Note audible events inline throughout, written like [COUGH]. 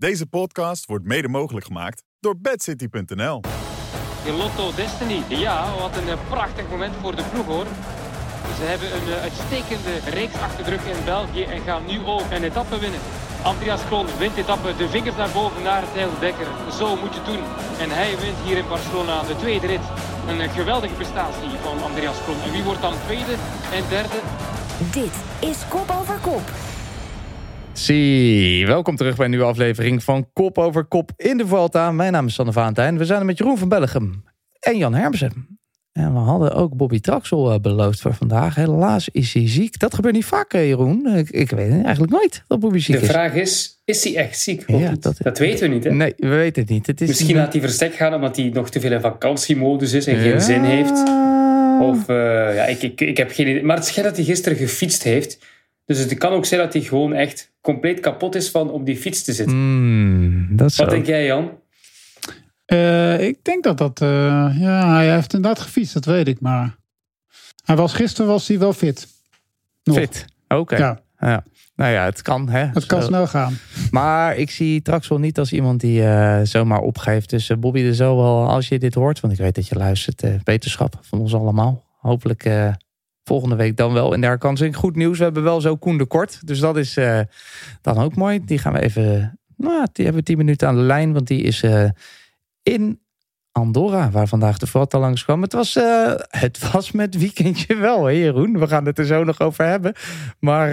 Deze podcast wordt mede mogelijk gemaakt door bedcity.nl. In Lotto Destiny. Ja, wat een eh, prachtig moment voor de ploeg hoor. Ze hebben een eh, uitstekende reeks achter de rug in België en gaan nu ook een etappe winnen. Andreas Kron wint etappe, de vingers naar boven naar Thijs Dekker. Zo moet je het doen. En hij wint hier in Barcelona de tweede rit. Een eh, geweldige prestatie van Andreas Kron. En wie wordt dan tweede en derde? Dit is Kop Over Kop. Zie, welkom terug bij een nieuwe aflevering van Kop over Kop in de Vuelta. Mijn naam is Sanne Valentijn. We zijn er met Jeroen van Bellegem en Jan Hermsen. En we hadden ook Bobby Traxel eh, beloofd voor vandaag. Helaas is hij ziek. Dat gebeurt niet vaak, Jeroen. Ik, ik weet eigenlijk nooit dat Bobby ziek De is. vraag is, is hij echt ziek? of Ja, niet? dat- dat, weten we niet. Hè? Nee, we weten het niet. Het is Misschien laat hij verstek gaan omdat hij nog te veel in vakantiemodus is en Ja. geen zin heeft. Of eh, ja, ik, ik, ik heb geen idee. Maar het schijnt dat hij gisteren gefietst heeft. Dus het kan ook zijn dat hij gewoon echt compleet kapot is van op die fiets te zitten. Hmm, dat zou... Wat denk jij, Jan? Eh, ik denk dat dat... eh, ja, hij heeft inderdaad gefietst, dat weet ik. Maar hij was, gisteren was hij wel fit. Nog. Fit. Oké. Ja, Ja. Nou ja, het kan. Hè. het kan Zo. snel gaan. Maar ik zie Traxel niet als iemand die eh, zomaar opgeeft. Dus Bobby, er zo wel, als je dit hoort, want ik weet dat je luistert, eh, wetenschap van ons allemaal. Hopelijk eh, volgende week dan wel in de herkansing. Goed nieuws, we hebben wel zo Koen de Kort. Dus dat is eh, dan ook mooi. Die gaan we even, nou, die hebben we tien minuten aan de lijn, want die is eh, in Andorra, waar vandaag de Vuelta langs kwam. Het was, eh, het was met weekendje wel, hè Jeroen? We gaan het er zo nog over hebben. Maar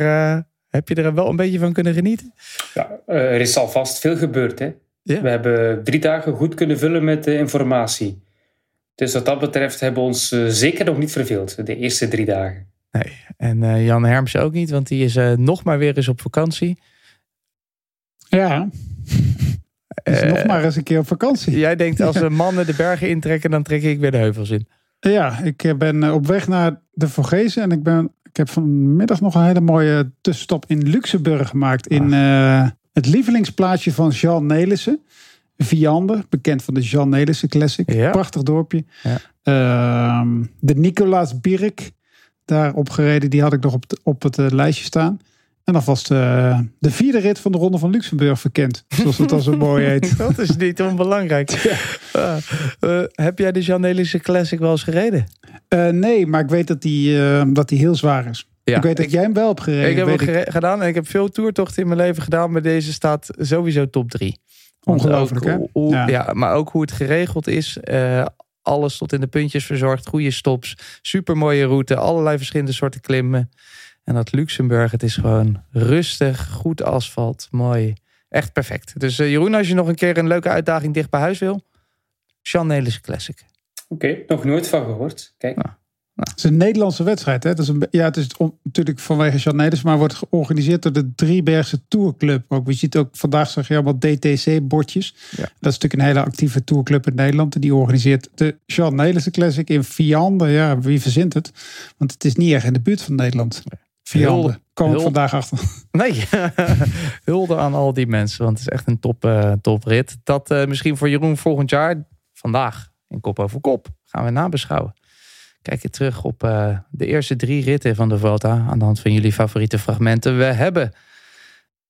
heb je er wel een beetje van kunnen genieten? Ja, er is alvast veel gebeurd. Hè? Ja. We hebben drie dagen goed kunnen vullen met informatie. Dus wat dat betreft hebben we ons eh, zeker nog niet verveeld, de eerste drie dagen. Nee, en eh, Jan Herms ook niet, want die is eh, nog maar weer eens op vakantie. Ja, [LAUGHS] dus nog maar eens een keer op vakantie. Jij denkt als [LAUGHS] de mannen de bergen intrekken, dan trek ik weer de heuvels in. Ja, ik ben op weg naar de Vogezen en ik, ben, ik heb vanmiddag nog een hele mooie tussenstop in Luxemburg gemaakt. In eh, het lievelingsplaatsje van Jean Nelissen. Viander, bekend van de Jean Nelissen Classic. Ja. Prachtig dorpje. Ja. Ehm, de Nicolaas Birk, daar opgereden. Die had ik nog op, op het eh, lijstje staan. En dan was de, eh, de, vierde rit van de Ronde van Luxemburg verkend. Zoals het dan zo mooi heet. [LAUGHS] dat is niet onbelangrijk. [LAUGHS] Ah, eh, heb jij de Janelische Classic wel eens gereden? nee, maar ik weet dat die, ehm, dat die heel zwaar is. Ja. Ik weet dat jij hem wel hebt gereden. Ik heb hem gedaan en ik heb veel toertochten in mijn leven gedaan. Maar deze staat sowieso top 3. Ongelooflijk, ook hè? hoe- Ja. ja. maar ook hoe het geregeld is. eh, alles tot in de puntjes verzorgd, goede stops, super mooie route, allerlei verschillende soorten klimmen. En dat Luxemburg, het is gewoon rustig, goed asfalt, mooi. Echt perfect. Dus eh, Jeroen, als je nog een keer een leuke uitdaging dicht bij huis wil, Jean Nelissen Classic. Oké, nog nooit van gehoord. Kijk. Het is een Nederlandse wedstrijd. Hè? Het is, een, ja, het is natuurlijk vanwege Jan Nederlands, maar wordt georganiseerd door de Driebergse Tourclub. Ook, je ziet ook vandaag zag je allemaal DTC-bordjes. Ja. Dat is natuurlijk een hele actieve tourclub in Nederland. En die organiseert de Jean Nederlandse Classic in Vianden. Ja, wie verzint het? Want het is niet erg in de buurt van Nederland. Vianden. Hulde. Kom ik vandaag achter. Nee, [LAUGHS] hulde aan al die mensen, want het is echt een top, eh toprit. Dat eh, misschien voor Jeroen volgend jaar, vandaag in Kop over Kop, gaan we nabeschouwen. Kijk je terug op eh, de eerste drie ritten van de Vuelta aan de hand van jullie favoriete fragmenten. We hebben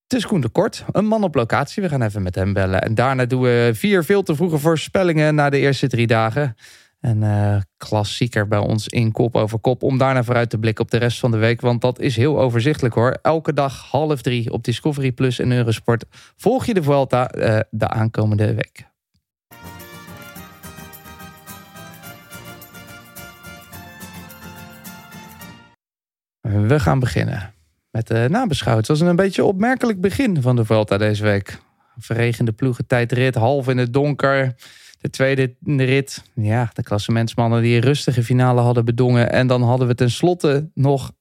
het is Koen de Kort, een man op locatie. We gaan even met hem bellen. En daarna doen we vier veel te vroege voorspellingen na de eerste drie dagen. Een eh, klassieker bij ons in kop over kop. Om daarna vooruit te blikken op de rest van de week. Want dat is heel overzichtelijk hoor. Elke dag half drie op Discovery Plus en Eurosport. Volg je de Vuelta eh, de aankomende week. We gaan beginnen met de nabeschouwing. Het was een beetje opmerkelijk begin van de Vuelta deze week. Verregende ploegentijdrit, half in het donker. De tweede rit, ja, de klassementsmannen die een rustige finale hadden bedongen. En dan hadden we tenslotte nog,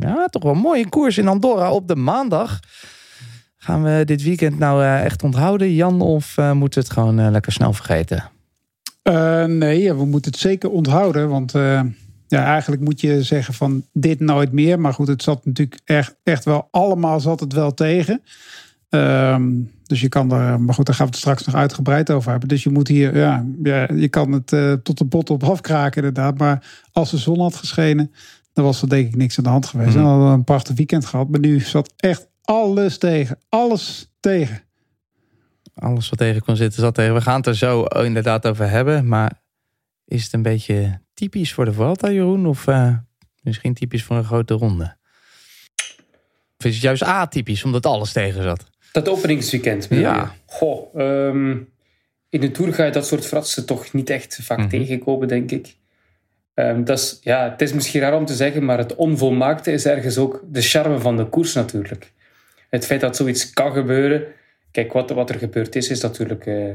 ja, toch wel een mooie koers in Andorra op de maandag. Gaan we dit weekend nou eh, echt onthouden, Jan? Of eh, moeten we het gewoon eh, lekker snel vergeten? Eh, nee, we moeten het zeker onthouden. Want eh, ja, eigenlijk moet je zeggen van dit nooit meer. Maar goed, het zat natuurlijk echt, echt wel allemaal zat het wel tegen. Ehm, dus je kan er, maar goed, daar gaan we het straks nog uitgebreid over hebben. Dus je moet hier, ja, ja je kan het eh, tot de bot op afkraken inderdaad. Maar als de zon had geschenen, dan was er denk ik niks aan de hand geweest. Mhm. Dan hadden we een prachtig weekend gehad. Maar nu zat echt alles tegen. Alles tegen. alles wat tegen kon zitten zat tegen. We gaan het er zo inderdaad over hebben. Maar is het een beetje typisch voor de Vuelta, Jeroen? Of uh, misschien typisch voor een grote ronde? Of is het juist atypisch, omdat alles tegen zat? Dat openingsweekend. Ja. Goh, um, in de Tour ga je dat soort fratsen toch niet echt vaak mm tegenkomen, denk ik. Um, dat is, ja, het is misschien raar om te zeggen, maar het onvolmaakte is ergens ook de charme van de koers natuurlijk. Het feit dat zoiets kan gebeuren. Kijk, wat, wat er gebeurd is, is natuurlijk, uh,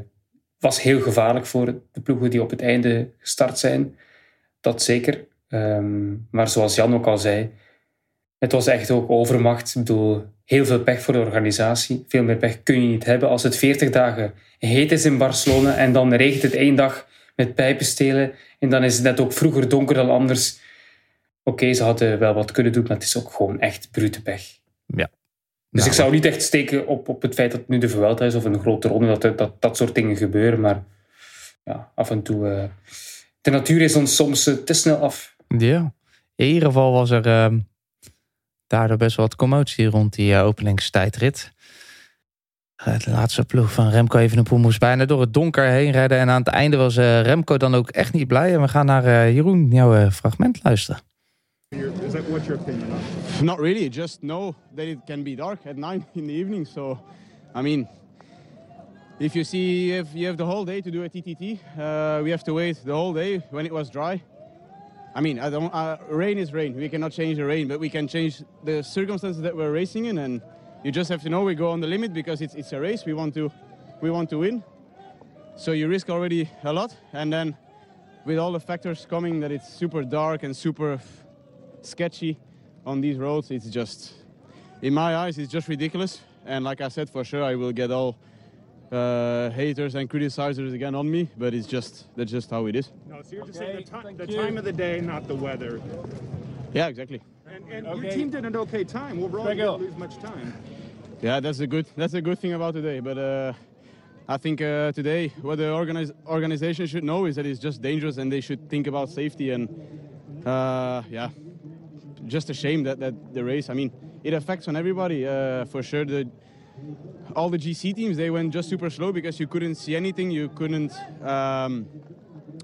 was heel gevaarlijk voor de ploegen die op het einde gestart zijn. Dat zeker. Um, maar zoals Jan ook al zei, het was echt ook overmacht. Ik bedoel, heel veel pech voor de organisatie. Veel meer pech kun je niet hebben. Als het 40 dagen heet is in Barcelona en dan regent het één dag met pijpenstelen en dan is het net ook vroeger donker dan anders. Oké, ze hadden wel wat kunnen doen, maar het is ook gewoon echt brute pech. Ja. Dus ik zou niet echt steken op, op het feit dat het nu de Vuelta is of een grote ronde, dat, dat dat soort dingen gebeuren. Maar ja, af en toe... Uh, de natuur is ons soms uh, te snel af. Ja. In ieder geval was er... Uh daardoor best wel wat commotie rond die uh, openingstijdrit. Uh, de laatste ploeg van Remco Evenepoel moest bijna door het donker heen rijden. En aan het einde was uh, Remco dan ook echt niet blij. En we gaan naar Jeroen, jouw fragment luisteren. Is that your opinion on? Not really. Just know that it can be dark at 9 in the evening. So, I mean, if you see if you have the whole day to do a TTT, uh, we have to wait the whole day when it was dry. I mean, I don't, uh, rain is rain. We cannot change the rain, but we can change the circumstances that we're racing in. And you just have to know we go on the limit because it's, it's a race. We want to, we want to win. So you risk already a lot, and then with all the factors coming that it's super dark and super sketchy on these roads, it's just, in my eyes, it's just ridiculous. And like I said, for sure, I will get all uh, haters and criticizers again on me, but it's just that's just how it is. No, so you're just okay, saying the, the time of the day, not the weather. Yeah, exactly. And, and okay. your team did an okay time. Overall, you didn't lose much time. Yeah, that's a good that's a good thing about today. But uh, I think uh, today what the organize, organization should know is that it's just dangerous and they should think about safety and uh, yeah, just a shame that, that the race. I mean, it affects on everybody uh, for sure. The all the GC teams they went just super slow because you couldn't see anything. You couldn't um,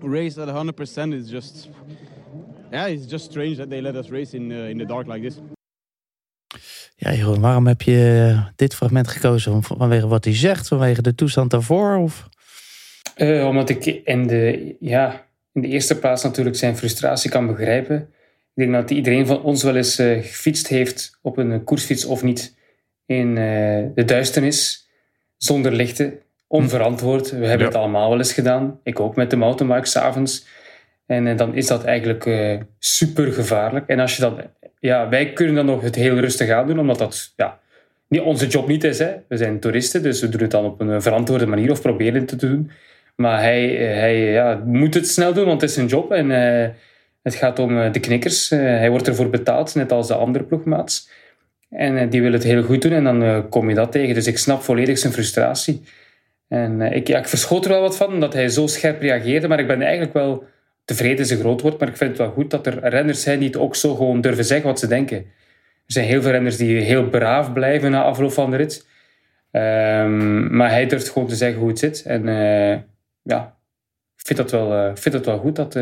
race at 100%. It's just yeah, it's just strange that they let us race in uh, in the dark like this. Ja, Jeroen, waarom heb je dit fragment gekozen? Vanwege wat hij zegt, vanwege de toestand daarvoor? Of? Uh, omdat ik in de, ja, in de eerste plaats natuurlijk zijn frustratie kan begrijpen. Ik denk dat iedereen van ons wel eens uh, gefietst heeft op een koersfiets of niet in uh, de duisternis, zonder lichten, onverantwoord. We hebben het allemaal wel eens gedaan. Ik ook met de mountainbike s'avonds. En uh, dan is dat eigenlijk uh, super gevaarlijk. En als je dat, ja, wij kunnen dan nog het heel rustig aan doen, omdat dat ja, niet onze job niet is. Hè. We zijn toeristen, dus we doen het dan op een verantwoorde manier of proberen het te doen. Maar hij, hij ja, moet het snel doen, want het is zijn job. En het gaat om de knikkers. hij wordt ervoor betaald, net als de andere ploegmaats. En eh, die wil het heel goed doen en dan eh, kom je dat tegen. Dus ik snap volledig zijn frustratie. En eh, ik, ja, ik verschoot er wel wat van dat hij zo scherp reageerde, maar ik ben eigenlijk wel tevreden is een groot woord, maar ik vind het wel goed dat er renners zijn die het ook zo gewoon durven zeggen wat ze denken. Er zijn heel veel renners die heel braaf blijven na afloop van de rit. Um, maar hij durft gewoon te zeggen hoe het zit. En ja, ik vind dat wel, vind dat wel goed dat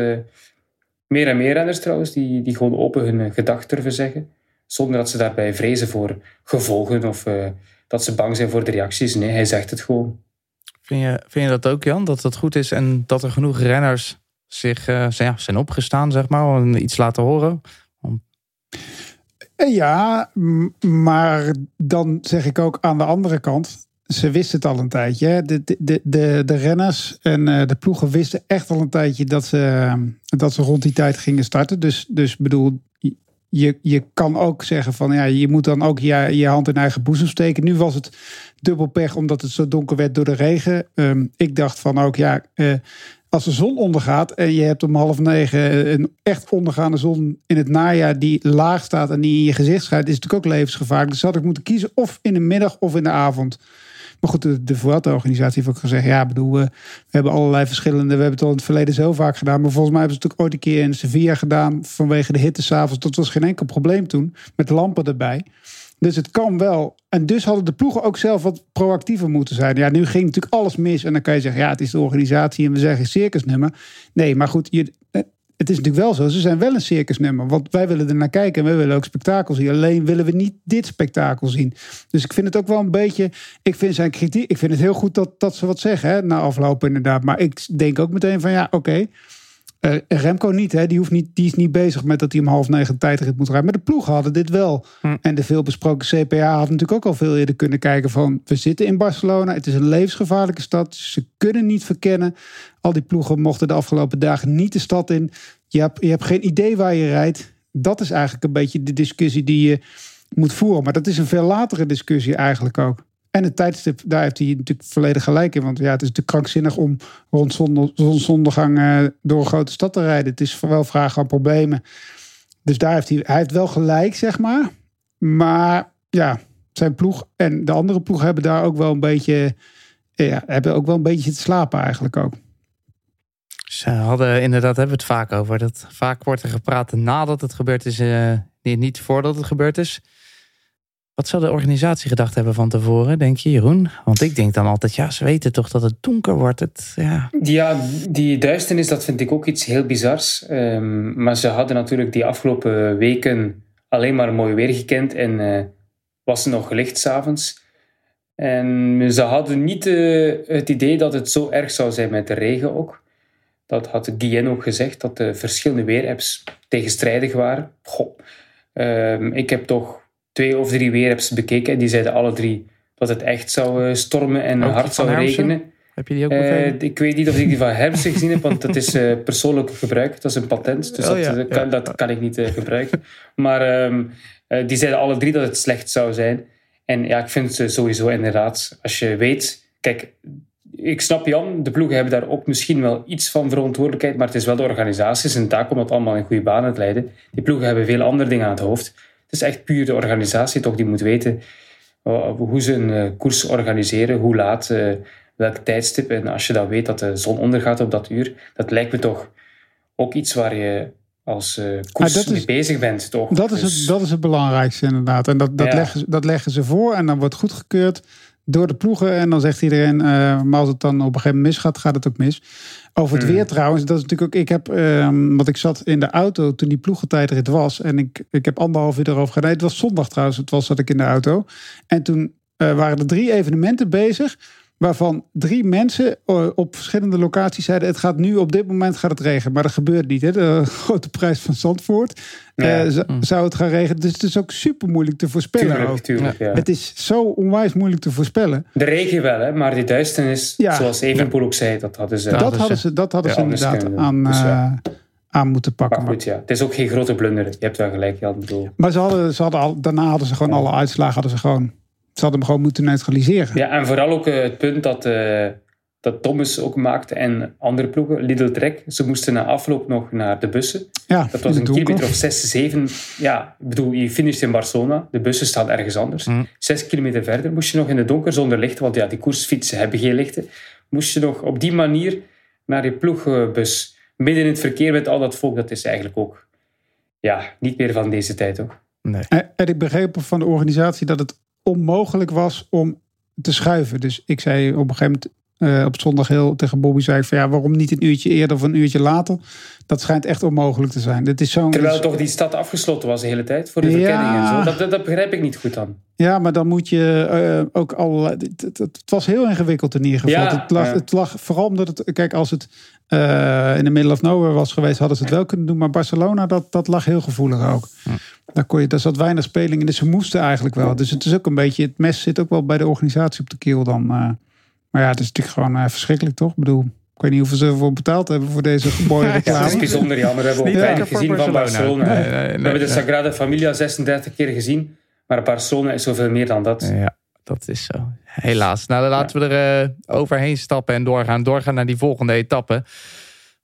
meer en meer renners trouwens, die, die gewoon open hun gedachten durven zeggen zonder dat ze daarbij vrezen voor gevolgen of uh, dat ze bang zijn voor de reacties. Nee, hij zegt het gewoon. Vind je, vind je dat ook, Jan, dat dat goed is en dat er genoeg renners zich uh, zijn, ja, zijn opgestaan, zeg maar, om iets laten horen? Om... Ja, maar dan zeg ik ook aan de andere kant. Ze wisten het al een tijdje. De, de, de, de renners en de ploegen wisten echt al een tijdje dat ze, dat ze rond die tijd gingen starten. Dus, dus bedoel, je, je kan ook zeggen van ja, je moet dan ook je, je hand in eigen boezem steken. Nu was het dubbel pech omdat het zo donker werd door de regen. Um, ik dacht van ook ja, uh, als de zon ondergaat en je hebt om half negen een echt ondergaande zon in het najaar die laag staat en die in je gezicht schijnt, is het natuurlijk ook levensgevaarlijk. Dus had ik moeten kiezen of in de middag of in de avond. Maar goed, de, de Vuelta-organisatie heeft ook gezegd... ja, bedoel, we, hebben allerlei verschillende... we hebben het al in het verleden zo vaak gedaan... maar volgens mij hebben ze het ook ooit een keer in Sevilla gedaan... vanwege de hitte s'avonds. Dat was geen enkel probleem toen, met lampen erbij. Dus het kan wel. En dus hadden de ploegen ook zelf wat proactiever moeten zijn. Ja, nu ging natuurlijk alles mis. En dan kan je zeggen, ja, het is de organisatie en we zeggen circusnummer. Nee, maar goed, je, eh, het is natuurlijk wel zo. Ze zijn wel een circusnummer. Want wij willen er naar kijken en wij willen ook spektakel zien. Alleen willen we niet dit spektakel zien. Dus ik vind het ook wel een beetje. Ik vind zijn kritiek. Ik vind het heel goed dat, dat ze wat zeggen hè, na afloop inderdaad. Maar ik denk ook meteen van ja, oké. Remco niet, hè? Die, hoeft niet, die is niet bezig met dat hij om half negen tijdrit moet rijden. Maar de ploeg hadden dit wel. Hm. En de veelbesproken CPA had natuurlijk ook al veel eerder kunnen kijken van... we zitten in Barcelona, het is een levensgevaarlijke stad. Ze kunnen niet verkennen. Al die ploegen mochten de afgelopen dagen niet de stad in. Je hebt, je hebt geen idee waar je rijdt. Dat is eigenlijk een beetje de discussie die je moet voeren. Maar dat is een veel latere discussie eigenlijk ook. En het tijdstip, daar heeft hij natuurlijk volledig gelijk in. Want ja, het is te krankzinnig om rond zonsondergang uh, door een grote stad te rijden. Het is wel vragen aan problemen. Dus daar heeft hij, hij heeft wel gelijk, zeg maar. Maar ja, zijn ploeg en de andere ploeg hebben daar ook wel een beetje, ja, hebben ook wel een beetje te slapen eigenlijk ook. Ze hadden inderdaad, hebben we het vaak over. Dat vaak wordt er gepraat nadat het gebeurd is, uh, niet voordat het gebeurd is. Wat zou de organisatie gedacht hebben van tevoren, denk je, Jeroen? Want ik denk dan altijd, ja, ze weten toch dat het donker wordt. Het, ja. ja, die duisternis, dat vind ik ook iets heel bizars. Um, maar ze hadden natuurlijk die afgelopen weken alleen maar mooi weer gekend en uh, was het nog gelicht s'avonds. En ze hadden niet uh, het idee dat het zo erg zou zijn met de regen ook. Dat had Guillen ook gezegd, dat de verschillende weerapps tegenstrijdig waren. Goh, um, ik heb toch twee of drie weerapps bekeken. En die zeiden alle drie dat het echt zou eh, stormen en hard zou regenen. Heb je die ook uh, Ik weet niet of ik die van Hermsen gezien heb, want dat is uh, persoonlijk gebruik. Dat is een patent, dus oh, dat, ja, kan, dat, kan, ik niet gebruiken. Maar um, die zeiden alle drie dat het slecht zou zijn. En ja, ik vind ze sowieso inderdaad, als je weet... Kijk, ik snap Jan, de ploegen hebben daar ook misschien wel iets van verantwoordelijkheid, maar het is wel de organisaties en taak om dat allemaal in goede banen te leiden. Die ploegen hebben veel andere dingen aan het hoofd. Het is echt puur de organisatie toch die moet weten eh, hoe ze een eh, koers organiseren, hoe laat, uh, welk tijdstip. En als je dan weet dat de zon ondergaat op dat uur, dat lijkt me toch ook iets waar je als uh, koers mee bezig bent. Toch? Dat, is het, dus- dat is het belangrijkste inderdaad. En dat, dat, leggen, dat leggen ze voor en dan wordt goedgekeurd door de ploegen. En dan zegt iedereen, uh, maar als het dan op een gegeven moment misgaat, gaat het ook mis. Over het hmm. weer trouwens, dat is natuurlijk ook. Ik heb, um, want ik zat in de auto toen die ploegentijdrit was. En ik, ik heb anderhalf uur erover gedaan. Het was zondag trouwens, het was dat ik in de auto. En toen uh, waren er drie evenementen bezig waarvan drie mensen eh, op verschillende locaties zeiden: het gaat nu op dit moment gaat het regenen, maar dat gebeurt niet. Hè? De [LAUGHS] grote prijs van Zandvoort ja. uh, zou het gaan regenen. Dus het is ook super moeilijk te voorspellen. Tuurlijk, tuurlijk, ja. Het is zo onwijs moeilijk te voorspellen. De regen wel, hè? maar die duisternis, zoals Evenpoel ook zei, dat hadden ze. Dat, hadden ze, dat hadden ze inderdaad aan. Dus uh, aan moeten pakken. Maar goed, ja. Het is ook geen grote blunder. Je hebt wel gelijk, Jan. Bedoel. Maar ze hadden, ze hadden al, daarna hadden ze gewoon alle uitslagen hadden ze gewoon ze hadden hem gewoon moeten neutraliseren. Ja, en vooral ook eh, het punt dat, uh, dat Thomas ook maakte en andere ploegen, Lidl Trek, ze moesten na afloop nog naar de bussen. Ja, dat was een kilometer of 6, 7. Ja, ik bedoel, je finisht in Barcelona, de bussen staan ergens anders. Mm. Zes kilometer verder moest je nog in het donker zonder lichten, want ja, die koersfietsen hebben geen lichten. Moest je nog op die manier naar je ploegbus, midden in het verkeer met al dat volk, dat is eigenlijk ook ja, niet meer van deze tijd, toch? Nee. En ik begreep van de organisatie dat het onmogelijk was om te schuiven. Dus ik zei op een gegeven moment uh, op zondag heel tegen Bobby zei ik van ja, waarom niet een uurtje eerder of een uurtje later? Dat schijnt echt onmogelijk te zijn. Dit is zo'n, Terwijl toch die stad afgesloten was de hele tijd voor de verkenning en zo. Dat, dat, begrijp ik niet goed dan. Ja, maar dan moet je uh, ook al. Het, het, het, was heel ingewikkeld in ieder geval. Ja, het, lag, het lag vooral omdat het. Kijk, als het uh, in de middle of nowhere was geweest, hadden ze het wel kunnen doen. Maar Barcelona, dat, dat lag heel gevoelig ook. Daar, kon je, daar zat weinig speling in. Dus ze moesten eigenlijk wel. Dus het is ook een beetje. Het mes zit ook wel bij de organisatie op de keel dan. Maar ja, het is natuurlijk gewoon uh, verschrikkelijk, toch? Ik bedoel, ik weet niet hoeveel ze ervoor betaald hebben voor deze [LAUGHS] mooie reclame. Ja, het is bijzonder jammer. We hebben ook weinig gezien van Barcelona. Nee, nee, nee, we hebben de Sagrada Familia 36 keer gezien. Maar Barcelona is zoveel meer dan dat. Ja, dat is zo. Helaas. Nou, dan laten we er uh, overheen stappen en doorgaan. Doorgaan naar die volgende etappe.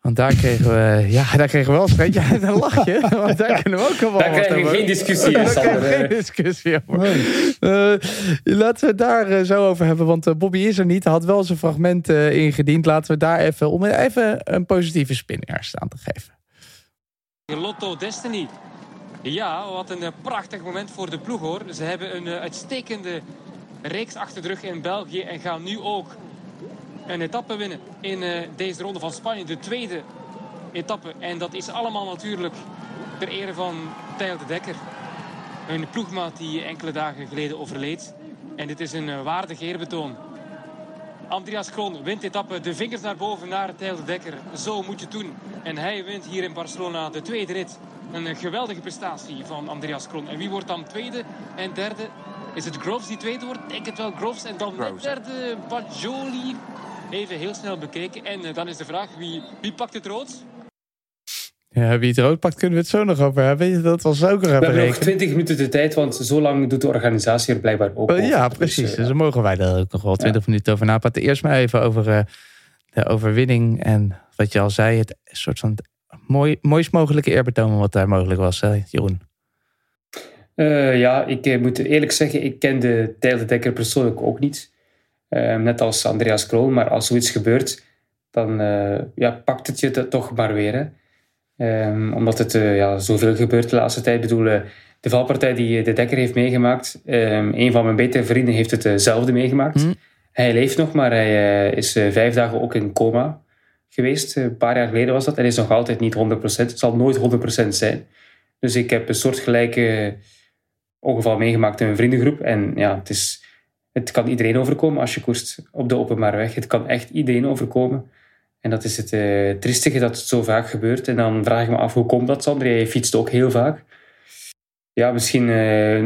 Want daar kregen we, ja, daar kregen we wel een Ja, dan lach je. Want daar kunnen we ook wel Daar krijgen we geen discussie Daar krijgen we geen discussie over. [LAUGHS] Uh, laten we het daar uh, zo over hebben. Want uh, Bobby is er niet. Hij had wel zijn fragment ingediend. Laten we daar even, om even een positieve spin eerst aan te geven. Lotto Destiny. Ja, wat een eh, prachtig moment voor de ploeg hoor. Ze hebben een eh, uitstekende reeks achter de rug in België en gaan nu ook een etappe winnen in eh, deze ronde van Spanje. De tweede etappe. En dat is allemaal natuurlijk ter ere van Tijl de Dekker. Een ploegmaat die enkele dagen geleden overleed. En dit is een waardig eerbetoon. Andreas Kroon wint etappe. De vingers naar boven naar Tijl de Dekker. Zo moet je het doen. En hij wint hier in Barcelona de tweede rit. Een geweldige prestatie van Andreas Kroon. En wie wordt dan tweede en derde? Is het Groves die tweede wordt? Denk het wel Groves. En dan de derde Bajoli. Even heel snel bekeken. En eh, dan is de vraag, wie, wie pakt het rood? Ja, wie het rood pakt, kunnen we het zo nog over hebben. Dat was ook nog We hebben nog 20 minuten de tijd, want zo lang doet de organisatie er blijkbaar ook Oh, Ja, over. precies. Dus, eh, Dus dan mogen wij daar ook nog wel 20 minuten over napraten. Eerst maar even over eh, de overwinning. En wat je al zei, het soort van mooi, mooist mogelijke eerbetoon wat daar mogelijk was, hè, Jeroen. Eh, ja, ik eh, moet eerlijk zeggen, ik kende Tijl de Dekker persoonlijk ook niet. Eh, net als Andreas Kroon, maar als zoiets gebeurt, dan eh, ja, pakt het je toch maar weer. Hè. Ehm, omdat het eh, ja, zoveel gebeurt de laatste tijd. Ik bedoel, eh, de valpartij die de Dekker heeft meegemaakt, ehm, een van mijn betere vrienden heeft hetzelfde meegemaakt. Hm. Hij leeft nog, maar hij is vijf dagen ook in coma geweest. Een paar jaar geleden was dat. En is nog altijd niet 100%. Het zal nooit 100% zijn. Dus ik heb een soortgelijke ongeval meegemaakt in mijn vriendengroep. En ja, het, is, het kan iedereen overkomen als je koerst op de openbare weg. Het kan echt iedereen overkomen. En dat is het eh triestige dat het zo vaak gebeurt. En dan vraag ik me af, hoe komt dat, Sander? Jij fietst ook heel vaak. Ja, misschien eh,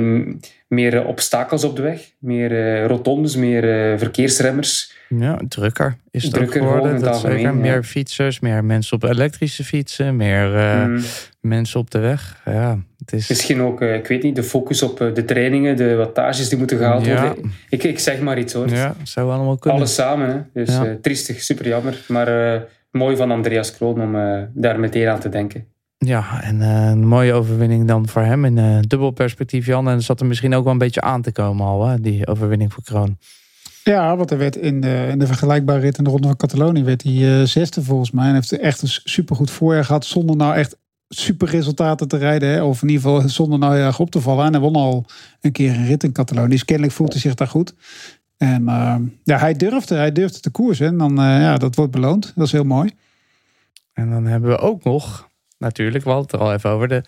meer eh, obstakels op de weg. Meer eh, rotondes, meer verkeersremmers. Ja, drukker is het Drukker ook geworden. Dat zeker. algemeen, ja. Meer fietsers, meer mensen op elektrische fietsen, meer Mm. mensen op de weg. Ja, het is... Misschien ook, ik weet niet, de focus op de trainingen, de wattages die moeten gehaald Ja. worden. Ik, ik zeg maar iets hoor. Ja, zou allemaal kunnen. Alles samen. Hè? Dus Ja. triestig, super jammer. Maar mooi van Andreas Kroon om daar meteen aan te denken. Ja, en eh, een mooie overwinning dan voor hem in eh, dubbel perspectief, Jan. En dat zat er misschien ook wel een beetje aan te komen al, hè, die overwinning voor Kroon. Ja, want er werd in de, in de vergelijkbare rit in de Ronde van Catalonië werd hij eh, zesde volgens mij. En heeft echt een supergoed voorjaar gehad zonder nou echt super resultaten te rijden. Hè? Of in ieder geval zonder nou heel erg op te vallen. En hij won al een keer een rit in Catalonië. Dus kennelijk voelt hij zich daar goed. En eh, ja, hij durfde, hij durfde te koersen. En dan, ja, dat wordt beloond. Dat is heel mooi. En dan hebben we ook nog, natuurlijk, we hadden het er al even over, de,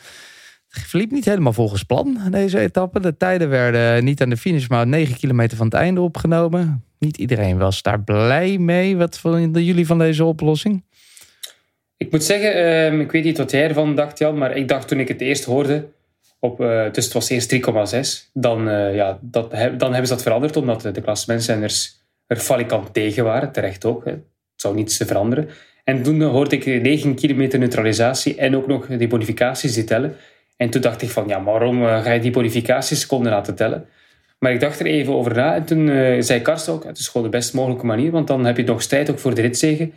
het verliep niet helemaal volgens plan, deze etappe. De tijden werden niet aan de finish, maar 9 kilometer van het einde opgenomen. Niet iedereen was daar blij mee. Wat vonden jullie van deze oplossing? Ik moet zeggen, ehm, ik weet niet wat jij ervan dacht, Jan, maar ik dacht toen ik het eerst hoorde, op, eh, dus het was eerst 3,6, dan, eh, ja, dan hebben ze dat veranderd, omdat de klassementsrenners er falikant tegen waren, terecht ook. Het zou niets te veranderen. En toen hoorde ik 9 kilometer neutralisatie en ook nog die bonificaties die tellen. En toen dacht ik van, ja, waarom eh, ga je die bonificatieseconden laten tellen? Maar ik dacht er even over na en toen eh, zei Karsten ook, het is gewoon de best mogelijke manier, want dan heb je nog tijd ook voor de ritzegen.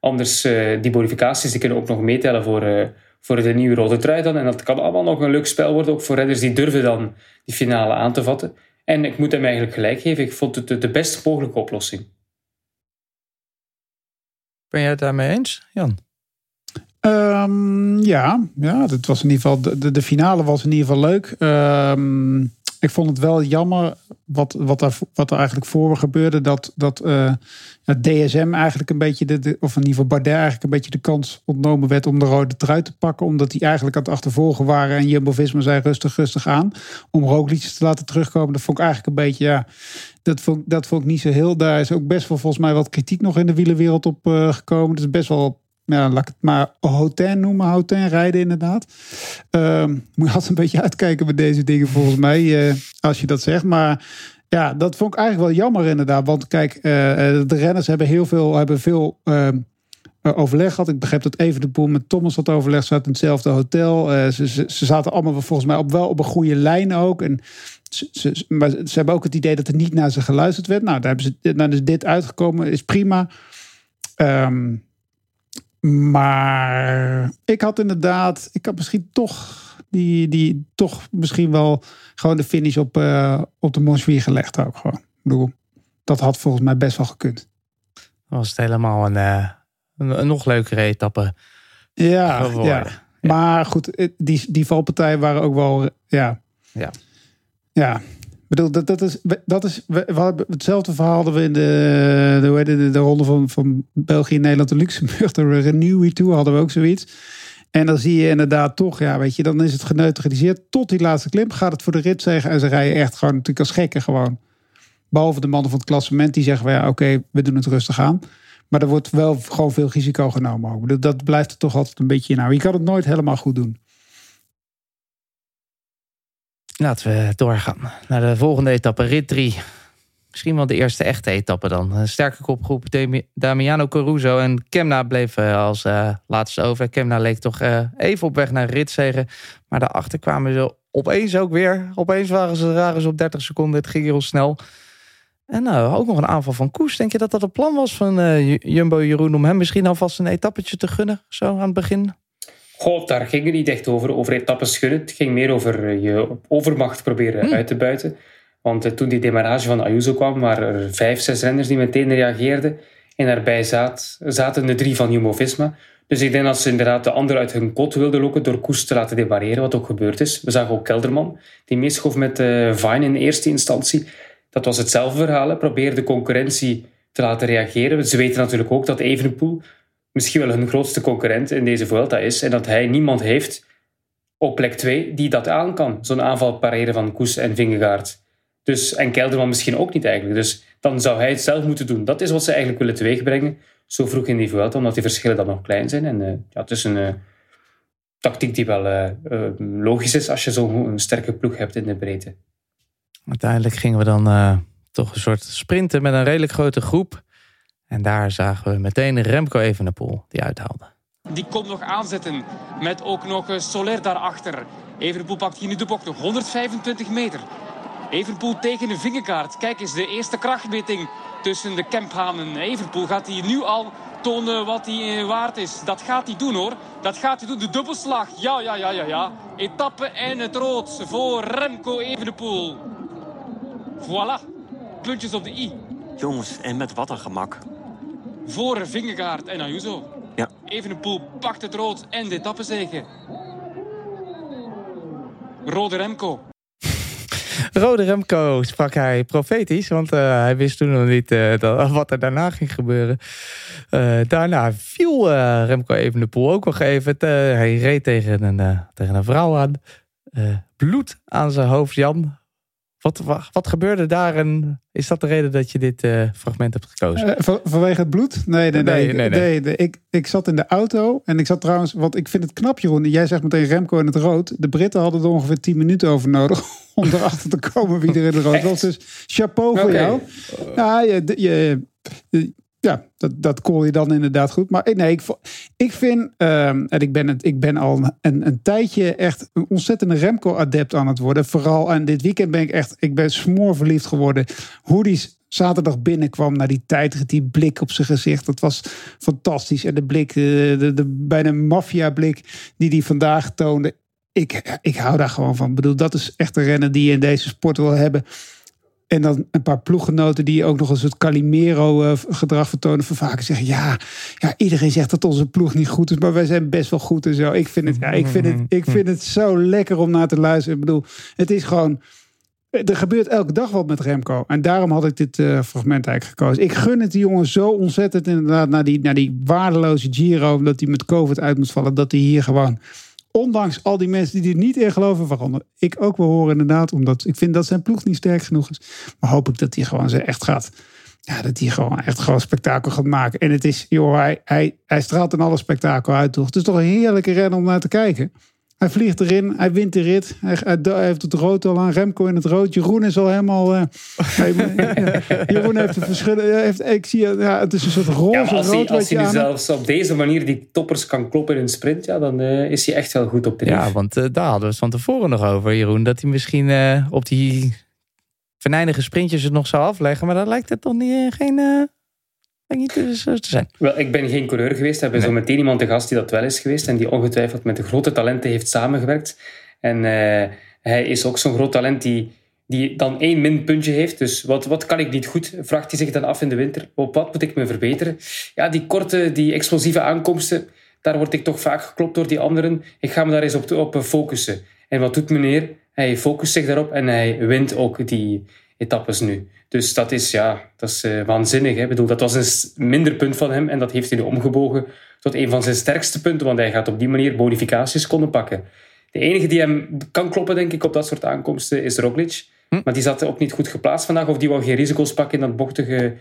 Anders, eh, die bonificaties die kunnen ook nog meetellen voor, voor de nieuwe rode trui dan. En dat kan allemaal nog een leuk spel worden, ook voor renners die durven dan die finale aan te vatten. En ik moet hem eigenlijk gelijk geven, ik vond het de best mogelijke oplossing. Ben jij het daarmee eens, Jan? Ehm, ja, ja, dat was in ieder geval. De, de, finale was in ieder geval leuk. Ehm, ik vond het wel jammer wat, wat, daar, wat er eigenlijk voor gebeurde. Dat, dat eh, DSM eigenlijk een beetje, de, of in ieder geval Bardet eigenlijk een beetje de kans ontnomen werd om de rode trui te pakken. Omdat die eigenlijk aan het achtervolgen waren. En Jumbo-Visma zei rustig, rustig aan. Om Roglic te laten terugkomen. Dat vond ik eigenlijk een beetje, ja, dat vond, dat vond ik niet zo heel. Daar is ook best wel volgens mij wat kritiek nog in de wielerwereld op eh, gekomen. Is best wel ja, laat ik het maar hotel noemen, hotel rijden inderdaad. Ehm, moet je altijd een beetje uitkijken met deze dingen volgens mij, eh, als je dat zegt. Maar ja, dat vond ik eigenlijk wel jammer inderdaad. Want kijk, eh, eh, de renners hebben heel veel, hebben veel ehm, eh, overleg gehad. Ik begreep dat even de boel met Thomas had overleg. Ze in hetzelfde hotel. Ze, ze, ze zaten allemaal volgens mij op, wel op een goede lijn ook. En ze, ze, maar ze hebben ook het idee dat er niet naar ze geluisterd werd. Nou, daar hebben ze, nou, dus dit uitgekomen, is prima. Ehm, maar ik had inderdaad, ik had misschien toch die, die toch misschien wel gewoon de finish op, eh, op de Montjuïc gelegd ook gewoon. Ik bedoel, dat had volgens mij best wel gekund. Was het helemaal een, eh, een, een nog leukere etappe Ja, ja. Maar goed, die, die valpartijen waren ook wel, ja. Ja. Ja, bedoel, dat, dat is, dat is we, hetzelfde verhaal hadden we in de, de, de, de ronde van, van België, Nederland en Luxemburg. [LAUGHS] De Renewy Tour hadden we ook zoiets. En dan zie je inderdaad toch, ja, weet je, dan is het geneutraliseerd. Tot die laatste klim gaat het voor de rit zeggen. En ze rijden echt gewoon natuurlijk als gekken gewoon. Behalve de mannen van het klassement die zeggen, ja, oké, we doen het rustig aan. Maar er wordt wel gewoon veel risico genomen. Ook. Dat blijft er toch altijd een beetje in. Nou, je kan het nooit helemaal goed doen. Laten we doorgaan naar de volgende etappe, rit 3. Misschien wel de eerste echte etappe dan. Een sterke kopgroep, Damiano Caruso en Kemna bleven als uh, laatste over. Kemna leek toch uh, even op weg naar ritzegen. Maar daarachter kwamen ze opeens ook weer. Opeens waren ze, waren ze op 30 seconden. Het ging heel snel. En nou, ook nog een aanval van Koes. Denk je dat dat een plan was van uh, Jumbo Jeroen... om hem misschien alvast een etappetje te gunnen, zo aan het begin? Goh, daar ging het niet echt over, over etappes gunnen. Het ging meer over je overmacht proberen hmm. uit te buiten. Want eh, toen die demarrage van Ayuso kwam, waren er vijf, zes renners die meteen reageerden. En daarbij zat, zaten de drie van Jumbo-Visma. Dus ik denk dat ze inderdaad de anderen uit hun kot wilden lokken door Koes te laten demareren, wat ook gebeurd is. We zagen ook Kelderman, die meeschoof met uh, Vine in eerste instantie. Dat was hetzelfde verhaal. Probeer de concurrentie te laten reageren. Ze weten natuurlijk ook dat Evenepoel misschien wel hun grootste concurrent in deze Vuelta is. En dat hij niemand heeft op plek 2 die dat aan kan. Zo'n aanval pareren van Koes en Vingegaard. Dus, en Kelderman misschien ook niet eigenlijk. Dus dan zou hij het zelf moeten doen. Dat is wat ze eigenlijk willen teweegbrengen. Zo vroeg in die Vuelta, omdat die verschillen dan nog klein zijn. En uh, ja, het is een uh, tactiek die wel uh, logisch is als je zo'n sterke ploeg hebt in de breedte. Uiteindelijk gingen we dan toch een soort sprinten met een redelijk grote groep. En daar zagen we meteen Remco Evenepoel die uithaalde. Die komt nog aanzetten met ook nog Soler daarachter. Evenepoel pakt hier nu de bocht nog 125 meter. Evenpoel tegen een vingerkaart. Kijk eens, de eerste krachtmeting tussen de Kemphanen. Evenpoel gaat hij nu al tonen wat hij eh, waard is. Dat gaat hij doen hoor. Dat gaat hij doen. De dubbelslag. Ja, ja, ja, ja, ja. Etappe en het rood voor Remco Evenepoel. Voilà. Puntjes op de i. Jongens, en met wat een gemak. Voor Vingegaard en Ayuso. Ja. Evenepoel pakt het rood en de etappezege. Rode Remco. [LAUGHS] Rode Remco sprak hij profetisch, want uh, hij wist toen nog niet uh, dat, [LAUGHS] wat er daarna ging gebeuren. Uh, daarna viel Remco even de poel ook nog even. hij reed tegen een, tegen een vrouw aan. bloed aan zijn hoofd, Jan. Wat, wat, wat, gebeurde daar en is dat de reden dat je dit uh, fragment hebt gekozen? Uh, van, vanwege het bloed? Nee, nee, nee. nee, nee, nee. ik, ik zat in de auto en ik zat trouwens, want ik vind het knap Jeroen, jij zegt meteen Remco in het rood. De Britten hadden er ongeveer 10 minuten over nodig [LAUGHS] om erachter te komen wie er in het rood was. Dus chapeau voor jou. Ja, je, je, ja, dat, dat call je dan inderdaad goed. Maar nee, ik, ik vind, ehm, en ik ben, het, ik ben al een, een tijdje echt een ontzettende Remco-adept aan het worden. Vooral aan dit weekend ben ik echt, ik ben smoorverliefd geworden. Hoe die zaterdag binnenkwam naar die tijdrit, die blik op zijn gezicht. Dat was fantastisch. En de blik, de, de, de bijna maffia-blik die hij vandaag toonde. Ik, ik hou daar gewoon van. Ik bedoel, dat is echt een renner die je in deze sport wil hebben. En dan een paar ploeggenoten die ook nog een soort Calimero-gedrag eh, vertonen. Van vaak zeggen: ja, ja, iedereen zegt dat onze ploeg niet goed is, maar wij zijn best wel goed en zo. Ik vind het, ja, ik vind het, ik vind het zo lekker om naar te luisteren. Ik bedoel, het is gewoon. Er gebeurt elke dag wat met Remco. En daarom had ik dit uh, fragment eigenlijk gekozen. Ik gun het die jongen zo ontzettend inderdaad naar die, naar die waardeloze Giro. Dat hij met COVID uit moet vallen. Dat hij hier gewoon ondanks al die mensen die er niet in geloven, waaronder ik ook wel horen inderdaad, omdat ik vind dat zijn ploeg niet sterk genoeg is. Maar hoop ik dat hij gewoon ze echt gaat, ja, dat hij gewoon echt gewoon spektakel gaat maken. En het is, joh, hij, hij, hij straalt in alle spektakel uit, toch? Het is toch een heerlijke rennen om naar te kijken. Hij vliegt erin, hij wint de rit. Hij, heeft het rood al aan, Remco in het rood. Jeroen is al helemaal... Uh, [LAUGHS] [LAUGHS] Jeroen heeft de verschillen... Heeft, ik zie, ja, het is een soort roze ja, als rood. Hij, als hij zelfs op deze manier die toppers kan kloppen in een sprint... Ja, dan uh, is hij echt wel goed op de Ja, want uh, daar hadden we het van tevoren nog over, Jeroen. Dat hij misschien op die venijnige sprintjes het nog zou afleggen. Maar dan lijkt het toch niet, geen te zijn. Wel, ik ben geen coureur geweest. We hebben zo meteen iemand te gast die dat wel is geweest. En die ongetwijfeld met de grote talenten heeft samengewerkt. En uh, hij is ook zo'n groot talent die, die dan één minpuntje heeft. Dus wat, wat kan ik niet goed? Vraagt hij zich dan af in de winter. Op wat moet ik me verbeteren? Ja, die korte, die explosieve aankomsten daar word ik toch vaak geklopt door die anderen. Ik ga me daar eens op, op focussen. En wat doet meneer? Hij focust zich daarop en hij wint ook die etappes nu. Dus dat is, ja, dat is uh, waanzinnig. Hè? Ik bedoel, dat was een minder punt van hem en dat heeft hij nu omgebogen tot een van zijn sterkste punten, want hij gaat op die manier bonificaties konden pakken. De enige die hem kan kloppen, denk ik, op dat soort aankomsten is Roglic. Hm? Maar die zat ook niet goed geplaatst vandaag, of die wou geen risico's pakken in dat bochtige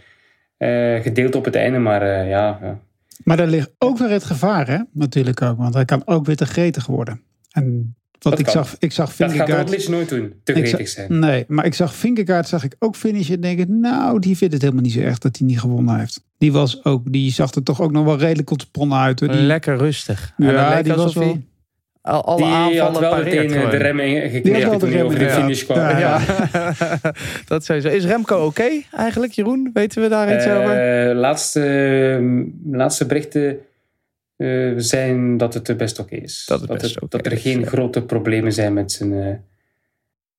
uh, gedeelte op het einde. Maar uh, ja, ja. Maar daar ligt ook weer het gevaar, hè? Natuurlijk ook. Want hij kan ook weer te gretig worden. En wat ik zag, ik zag Vingegaard... Dat gaat Roglic nooit doen, te zijn. Nee, maar ik zag Vingegaard, zag ik ook finishen en denk ik, nou, die vindt het helemaal niet zo erg dat hij niet gewonnen heeft. Die was ook, die zag er toch ook nog wel redelijk ontspannen uit. Hoor. Die, Lekker rustig. Ja, die was wel... Al, alle die aanvallen had wel meteen pareert de rem gekneed toen hij over de finish kwam. Ja, Ja, [LAUGHS] dat sowieso. Is Remco oké eigenlijk, Jeroen? Weten we daar iets over? Uh, laatste, laatste berichten uh, zijn dat het best oké is. Dat, het dat, het, er is, geen ja. grote problemen zijn met zijn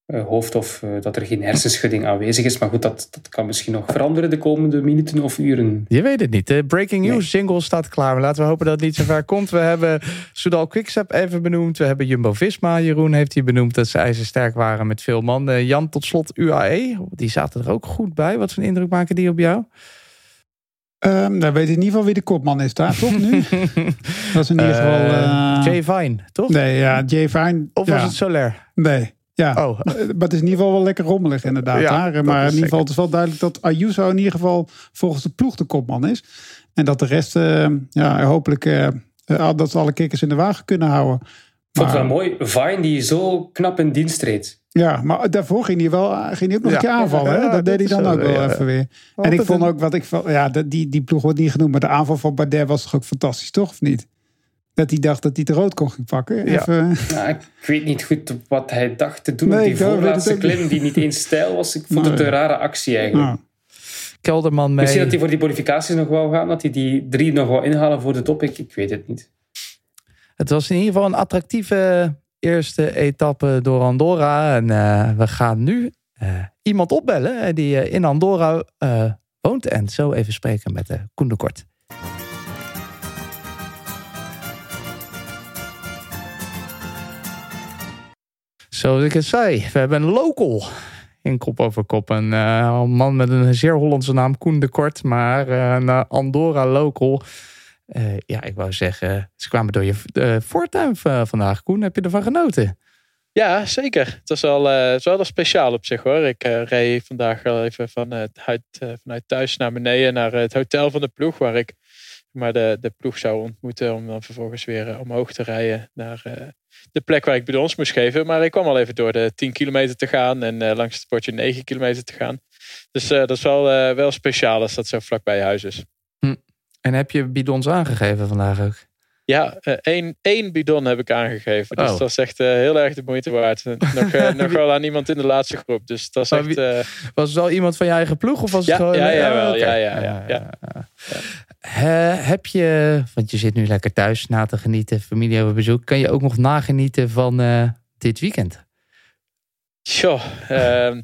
uh, hoofd of dat er geen hersenschudding aanwezig is. Maar goed, dat, dat kan misschien nog veranderen de komende minuten of uren. Je weet het niet. De breaking news jingle staat klaar. Maar laten we hopen dat het niet zo ver komt. We hebben Soudal Quickstep even benoemd. We hebben Jumbo-Visma. Jeroen heeft hier benoemd dat ze ijzersterk waren met veel man. Uh, Jan, tot slot UAE. Die zaten er ook goed bij. Wat voor een indruk maken die op jou? Um, dan weet ik in ieder geval wie de kopman is daar, toch nu? [LAUGHS] dat is in ieder geval... Uh, Jay Vine, toch? Nee, ja, Jay Vine. Of ja. was het Soler? Nee. Ja, oh. maar het is in ieder geval wel lekker rommelig inderdaad. Ja, daar. Maar in ieder geval, het is wel duidelijk dat Ayuso in ieder geval volgens de ploeg de kopman is. En dat de rest, uh, ja, hopelijk uh, dat ze alle kikkers in de wagen kunnen houden. Ik vond het wel mooi. Vine die zo knap in dienst treedt. Ja, maar daarvoor ging hij wel ging hij ook nog Ja. een keer aanvallen. Hè? Ja, Dat deed hij dan zo, ook wel ja. even weer. En ik vond ook wat ik ja, die, die ploeg wordt niet genoemd, maar de aanval van Bardet was toch ook fantastisch, toch? Of niet? Dat hij dacht dat hij de rood kon gaan pakken. Ja. Even, Ja, ik weet niet goed wat hij dacht te doen Nee, die voorlaatste klim, die niet eens stijl was. Ik vond het een rare actie eigenlijk. Kelderman mee. Misschien dat hij voor die bonificaties nog wou gaan, dat hij die drie nog wou inhalen voor de top. Ik, ik weet het niet. Het was in ieder geval een attractieve eerste etappe door Andorra. En eh, we gaan nu eh, iemand opbellen eh, die in Andorra woont. En zo even spreken met eh Koen de Kort. Zoals ik het zei, we hebben een local in kop over kop. Een man met een zeer Hollandse naam, Koen de Kort. Maar een Andorra local. Eh, ja, ik wou zeggen, ze kwamen door je uh, voortuin v- vandaag. Koen, heb je ervan genoten? Ja, zeker. Het was wel, eh, het was wel speciaal op zich hoor. Ik eh, reed vandaag wel even vanuit, uit, eh, vanuit thuis naar beneden naar het hotel van de ploeg. Waar ik maar de, de ploeg zou ontmoeten. Om dan vervolgens weer eh, omhoog te rijden naar eh, de plek waar ik bidons moest geven. Maar ik kwam al even door de 10 kilometer te gaan. En eh, langs het sportje 9 kilometer te gaan. Dus eh, dat is wel, eh, wel speciaal als dat zo vlak bij je huis is. En heb je bidons aangegeven vandaag ook? Ja, eh, één, één bidon heb ik aangegeven. Dus Oh. dat was echt eh, heel erg de moeite waard. [LAUGHS] Nog, eh, nog wel aan iemand in de laatste groep. Dus dat is Maar echt... Was het wel iemand van je eigen ploeg? Of was Ja, het gewoon... ja, ja, wel. Ja, ja, ja, ja. Heb je, want je zit nu lekker thuis na te genieten, familie hebben bezoek. Kan je ook nog nagenieten van dit weekend? Tjoh, ehm,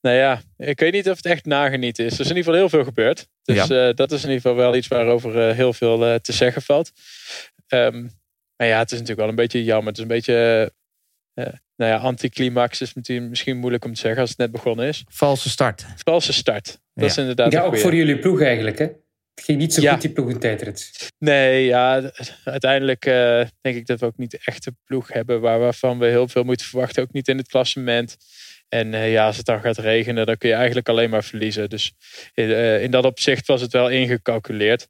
nou ja, ik weet niet of het echt nagenieten is. Er is in ieder geval heel veel gebeurd. Dus eh, dat is in ieder geval wel iets waarover eh, heel veel eh, te zeggen valt. Ehm, maar ja, het is natuurlijk wel een beetje jammer. Het is een beetje, eh, nou ja, anticlimax is misschien moeilijk om te zeggen als het net begonnen is. Valse start. Valse start. Dat Ja. is inderdaad Ja, ook goeie. voor jullie ploeg eigenlijk. Hè? Het ging niet zo Ja. goed, die ploeg in tijdrit. Nee, ja, uiteindelijk eh, denk ik dat we ook niet echt een ploeg hebben waar, waarvan we heel veel moeten verwachten. Ook niet in het klassement. En eh, ja, als het dan gaat regenen, dan kun je eigenlijk alleen maar verliezen. Dus in, eh, in dat opzicht was het wel ingecalculeerd.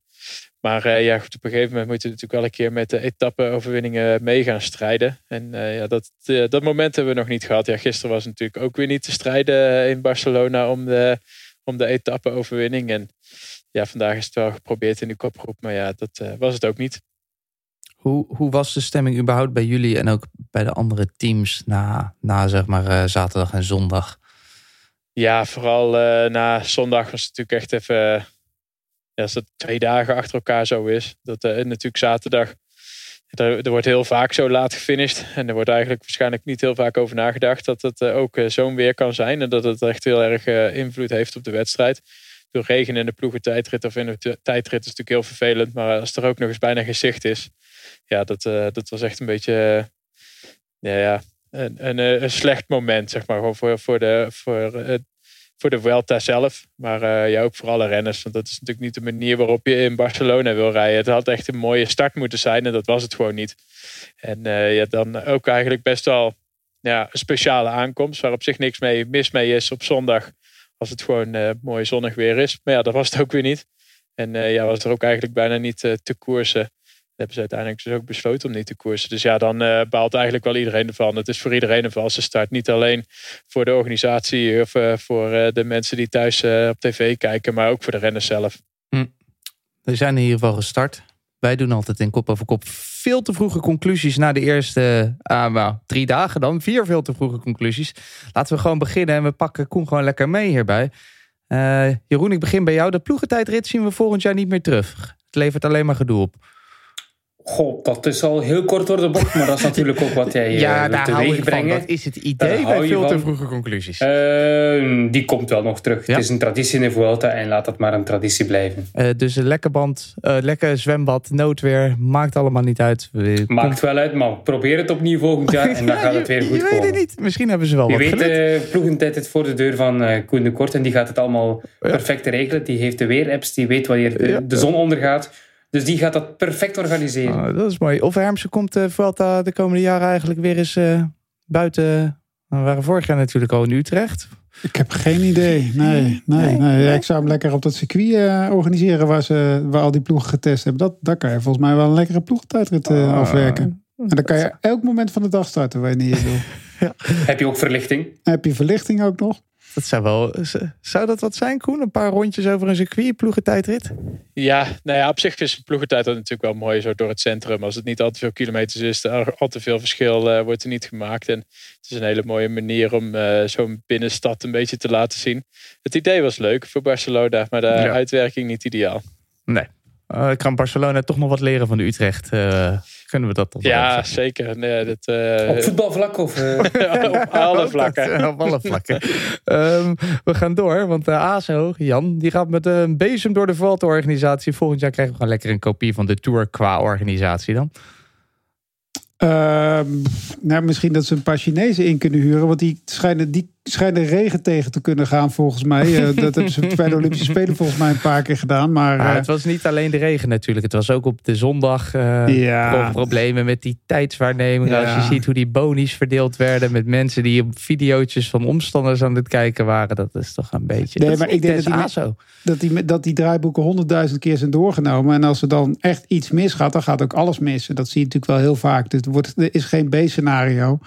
Maar eh, ja, goed, op een gegeven moment moet je natuurlijk wel een keer met de etappe-overwinningen mee gaan strijden. En eh, ja, dat, eh, dat moment hebben we nog niet gehad. Ja, gisteren was natuurlijk ook weer niet te strijden in Barcelona om de, om de etappe-overwinning. En ja, vandaag is het wel geprobeerd in de kopgroep. Maar ja, dat eh, was het ook niet. Hoe, hoe was de stemming überhaupt bij jullie en ook bij de andere teams na, na zeg maar eh, zaterdag en zondag? Ja, vooral eh, na zondag was het natuurlijk echt even. eh, ja, als het twee dagen achter elkaar zo is. Dat natuurlijk zaterdag. Er, wordt heel vaak zo laat gefinished. En er wordt eigenlijk waarschijnlijk niet heel vaak over nagedacht. Dat het ook zo'n weer kan zijn. En dat het echt heel erg invloed heeft op de wedstrijd. Door regen in de ploegentijdrit of in de tijdrit is natuurlijk heel vervelend. Maar als er ook nog eens bijna geen zicht is. Ja, dat, dat was echt een beetje ja, ja, een, een, een, slecht moment, zeg maar. Voor, voor, de, voor, voor de Vuelta zelf. Maar ja, ook voor alle renners. Want dat is natuurlijk niet de manier waarop je in Barcelona wil rijden. Het had echt een mooie start moeten zijn. En dat was het gewoon niet. En uh, ja, dan ook eigenlijk best wel ja, een speciale aankomst. Waar op zich niks mee, mis mee is op zondag. Als het gewoon mooi zonnig weer is. Maar ja, dat was het ook weer niet. En ja, was er ook eigenlijk bijna niet te koersen hebben ze uiteindelijk dus ook besloten om niet te koersen. Dus ja, dan uh, baalt eigenlijk wel iedereen ervan. Het is voor iedereen een valse start. Niet alleen voor de organisatie of uh, voor uh, de mensen die thuis op tv kijken, maar ook voor de renners zelf. Hm. We zijn in ieder geval gestart. Wij doen altijd in kop over kop veel te vroege conclusies na de eerste nou, drie dagen dan. Vier veel te vroege conclusies. Laten we gewoon beginnen en we pakken Koen gewoon lekker mee hierbij. Jeroen, ik begin bij jou. De ploegentijdrit zien we volgend jaar niet meer terug. Het levert alleen maar gedoe op. Goh, dat is al heel kort door de bocht, maar dat is natuurlijk ook wat jij [LAUGHS] ja, uh, teweeg brengen. Dat is het idee bij veel te vroege conclusies. Uh, die komt wel nog terug. Het is een traditie in de Vuelta en laat dat maar een traditie blijven. Uh, dus een lekker band, uh, lekker zwembad, noodweer, maakt allemaal niet uit. Maakt wel uit, maar probeer het opnieuw volgend jaar en dan [LAUGHS] gaat het weer goed je komen. Je weet het niet. Misschien hebben ze wel Wie wat weet uh, ploegentijd het voor de deur van Koen de Kort en die gaat het allemaal perfect regelen. Die heeft de weerapps, die weet wanneer de, de zon ondergaat. Dus die gaat dat perfect organiseren. Oh, dat is mooi. Of Hermsen komt uh, Vuelta de komende jaren eigenlijk weer eens uh, buiten... We waren vorig jaar natuurlijk al in Utrecht. Ik heb geen idee. Nee, [LAUGHS] nee, nee. ik zou hem lekker op dat circuit uh, organiseren waar, ze, waar al die ploegen getest hebben. Dat, daar kan je volgens mij wel een lekkere ploegentijdrit uh, afwerken. En dan kan je elk moment van de dag starten wanneer je wil. [LAUGHS] ja. Heb je ook verlichting? Heb je verlichting ook nog? Dat zou wel. Zou dat wat zijn, Koen? Een paar rondjes over een circuit, ploegentijdrit? Ja, nou ja, op zich is een ploegentijdrit natuurlijk wel mooi zo door het centrum. Als het niet al te veel kilometers is, er al te veel verschil uh, wordt er niet gemaakt. En het is een hele mooie manier om uh, zo'n binnenstad een beetje te laten zien. Het idee was leuk voor Barcelona, maar de ja. uitwerking niet ideaal. Nee. Uh, ik kan Barcelona toch nog wat leren van de Utrecht kunnen we dat toch Ja, zeker. Nee, dat, uh... Op voetbalvlak of... [LAUGHS] Uh... [LAUGHS] [LAUGHS] op alle vlakken. op alle vlakken. um, we gaan door, want de ASO, Jan, die gaat met een bezem door de Vuelta-organisatie. Volgend jaar krijgen we gewoon lekker een kopie van de Tour qua organisatie dan. Uh, nou, misschien dat ze een paar Chinezen in kunnen huren. Want die schijnen, die schijnen regen tegen te kunnen gaan, volgens mij. Uh, [LAUGHS] dat hebben ze bij de Olympische Spelen volgens mij een paar keer gedaan. Maar, het was niet alleen de regen natuurlijk. Het was ook op de zondag uh, ja. problemen met die tijdswaarneming. Ja. Als je ziet hoe die bonies verdeeld werden met mensen die op videootjes van omstanders aan het kijken waren. Dat is toch een beetje. Nee, maar ik denk dat die, ASO. dat, die, dat die draaiboeken honderdduizend keer zijn doorgenomen. En als er dan echt iets misgaat, dan gaat ook alles mis. En dat zie je natuurlijk wel heel vaak. Dus wordt, er is geen B-scenario.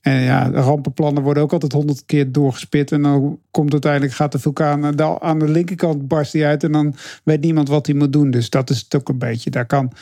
En ja, de rampenplannen worden ook altijd honderd keer doorgespit. En dan komt uiteindelijk, gaat de vulkaan aan de linkerkant barst die uit. En dan weet niemand wat hij moet doen. Dus dat is het ook een beetje. Daar kan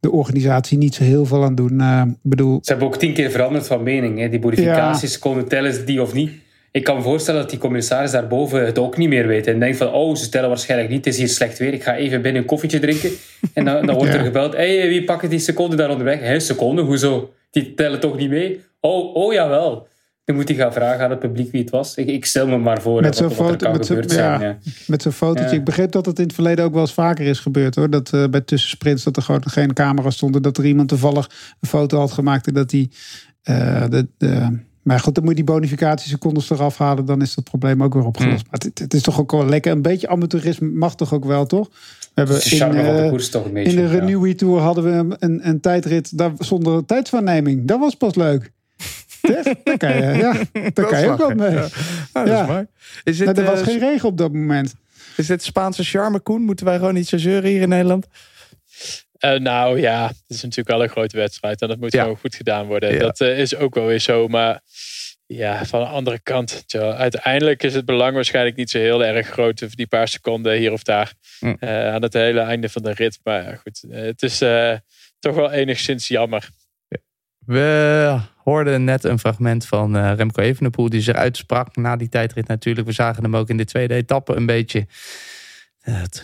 de organisatie niet zo heel veel aan doen. Uh, bedoel... Ze hebben ook tien keer veranderd van mening. Hè? Die bonificaties, ja. konden tellen die of niet. Ik kan me voorstellen dat die commissaris daarboven het ook niet meer weet. En denkt van, oh, ze tellen waarschijnlijk niet. Het is hier slecht weer. Ik ga even binnen een koffietje drinken. En dan, dan wordt ja. er gebeld. Hé, hey, wie pakt die seconde daar onderweg? Hé, seconde, hoezo? Die tellen toch niet mee? Oh, oh jawel. Dan moet hij gaan vragen aan het publiek wie het was. Ik, ik stel me maar voor met zo'n foto, met zo'n ja, ja. met zo'n fotootje. Ik begreep dat het in het verleden ook wel eens vaker is gebeurd hoor. Dat uh, bij tussensprints dat er gewoon geen camera stonden. Dat er iemand toevallig een foto had gemaakt en dat die uh, de, de maar goed, dan moet je die bonificatiesecondes eraf halen. Dan is dat probleem ook weer opgelost. Mm. Maar het, het, is toch ook wel lekker. Een beetje amateurisme mag toch ook wel, toch? We hebben in, uh, de koers toch een beetje, in de Renewy ja. Tour hadden we een, een tijdrit daar, zonder tijdswaarneming. Dat was pas leuk. Daar kan je, ja, [LAUGHS] daar kan je ook wat mee. Ja. Ah, dat is mooi. Is het, nou, er was uh, geen regen op dat moment. Is dit Spaanse charme, Koen? Moeten wij gewoon niet zo zeuren hier in Nederland? Uh, nou ja, het is natuurlijk wel een grote wedstrijd en dat moet ja. gewoon goed gedaan worden. Ja. Dat uh, is ook wel weer zo, maar ja, van de andere kant, tja, uiteindelijk is het belang waarschijnlijk niet zo heel erg groot, die paar seconden hier of daar mm. uh, aan het hele einde van de rit. Maar goed, het is toch wel enigszins jammer. We hoorden net een fragment van Remco Evenepoel die zich uitsprak na die tijdrit natuurlijk. We zagen hem ook in de tweede etappe een beetje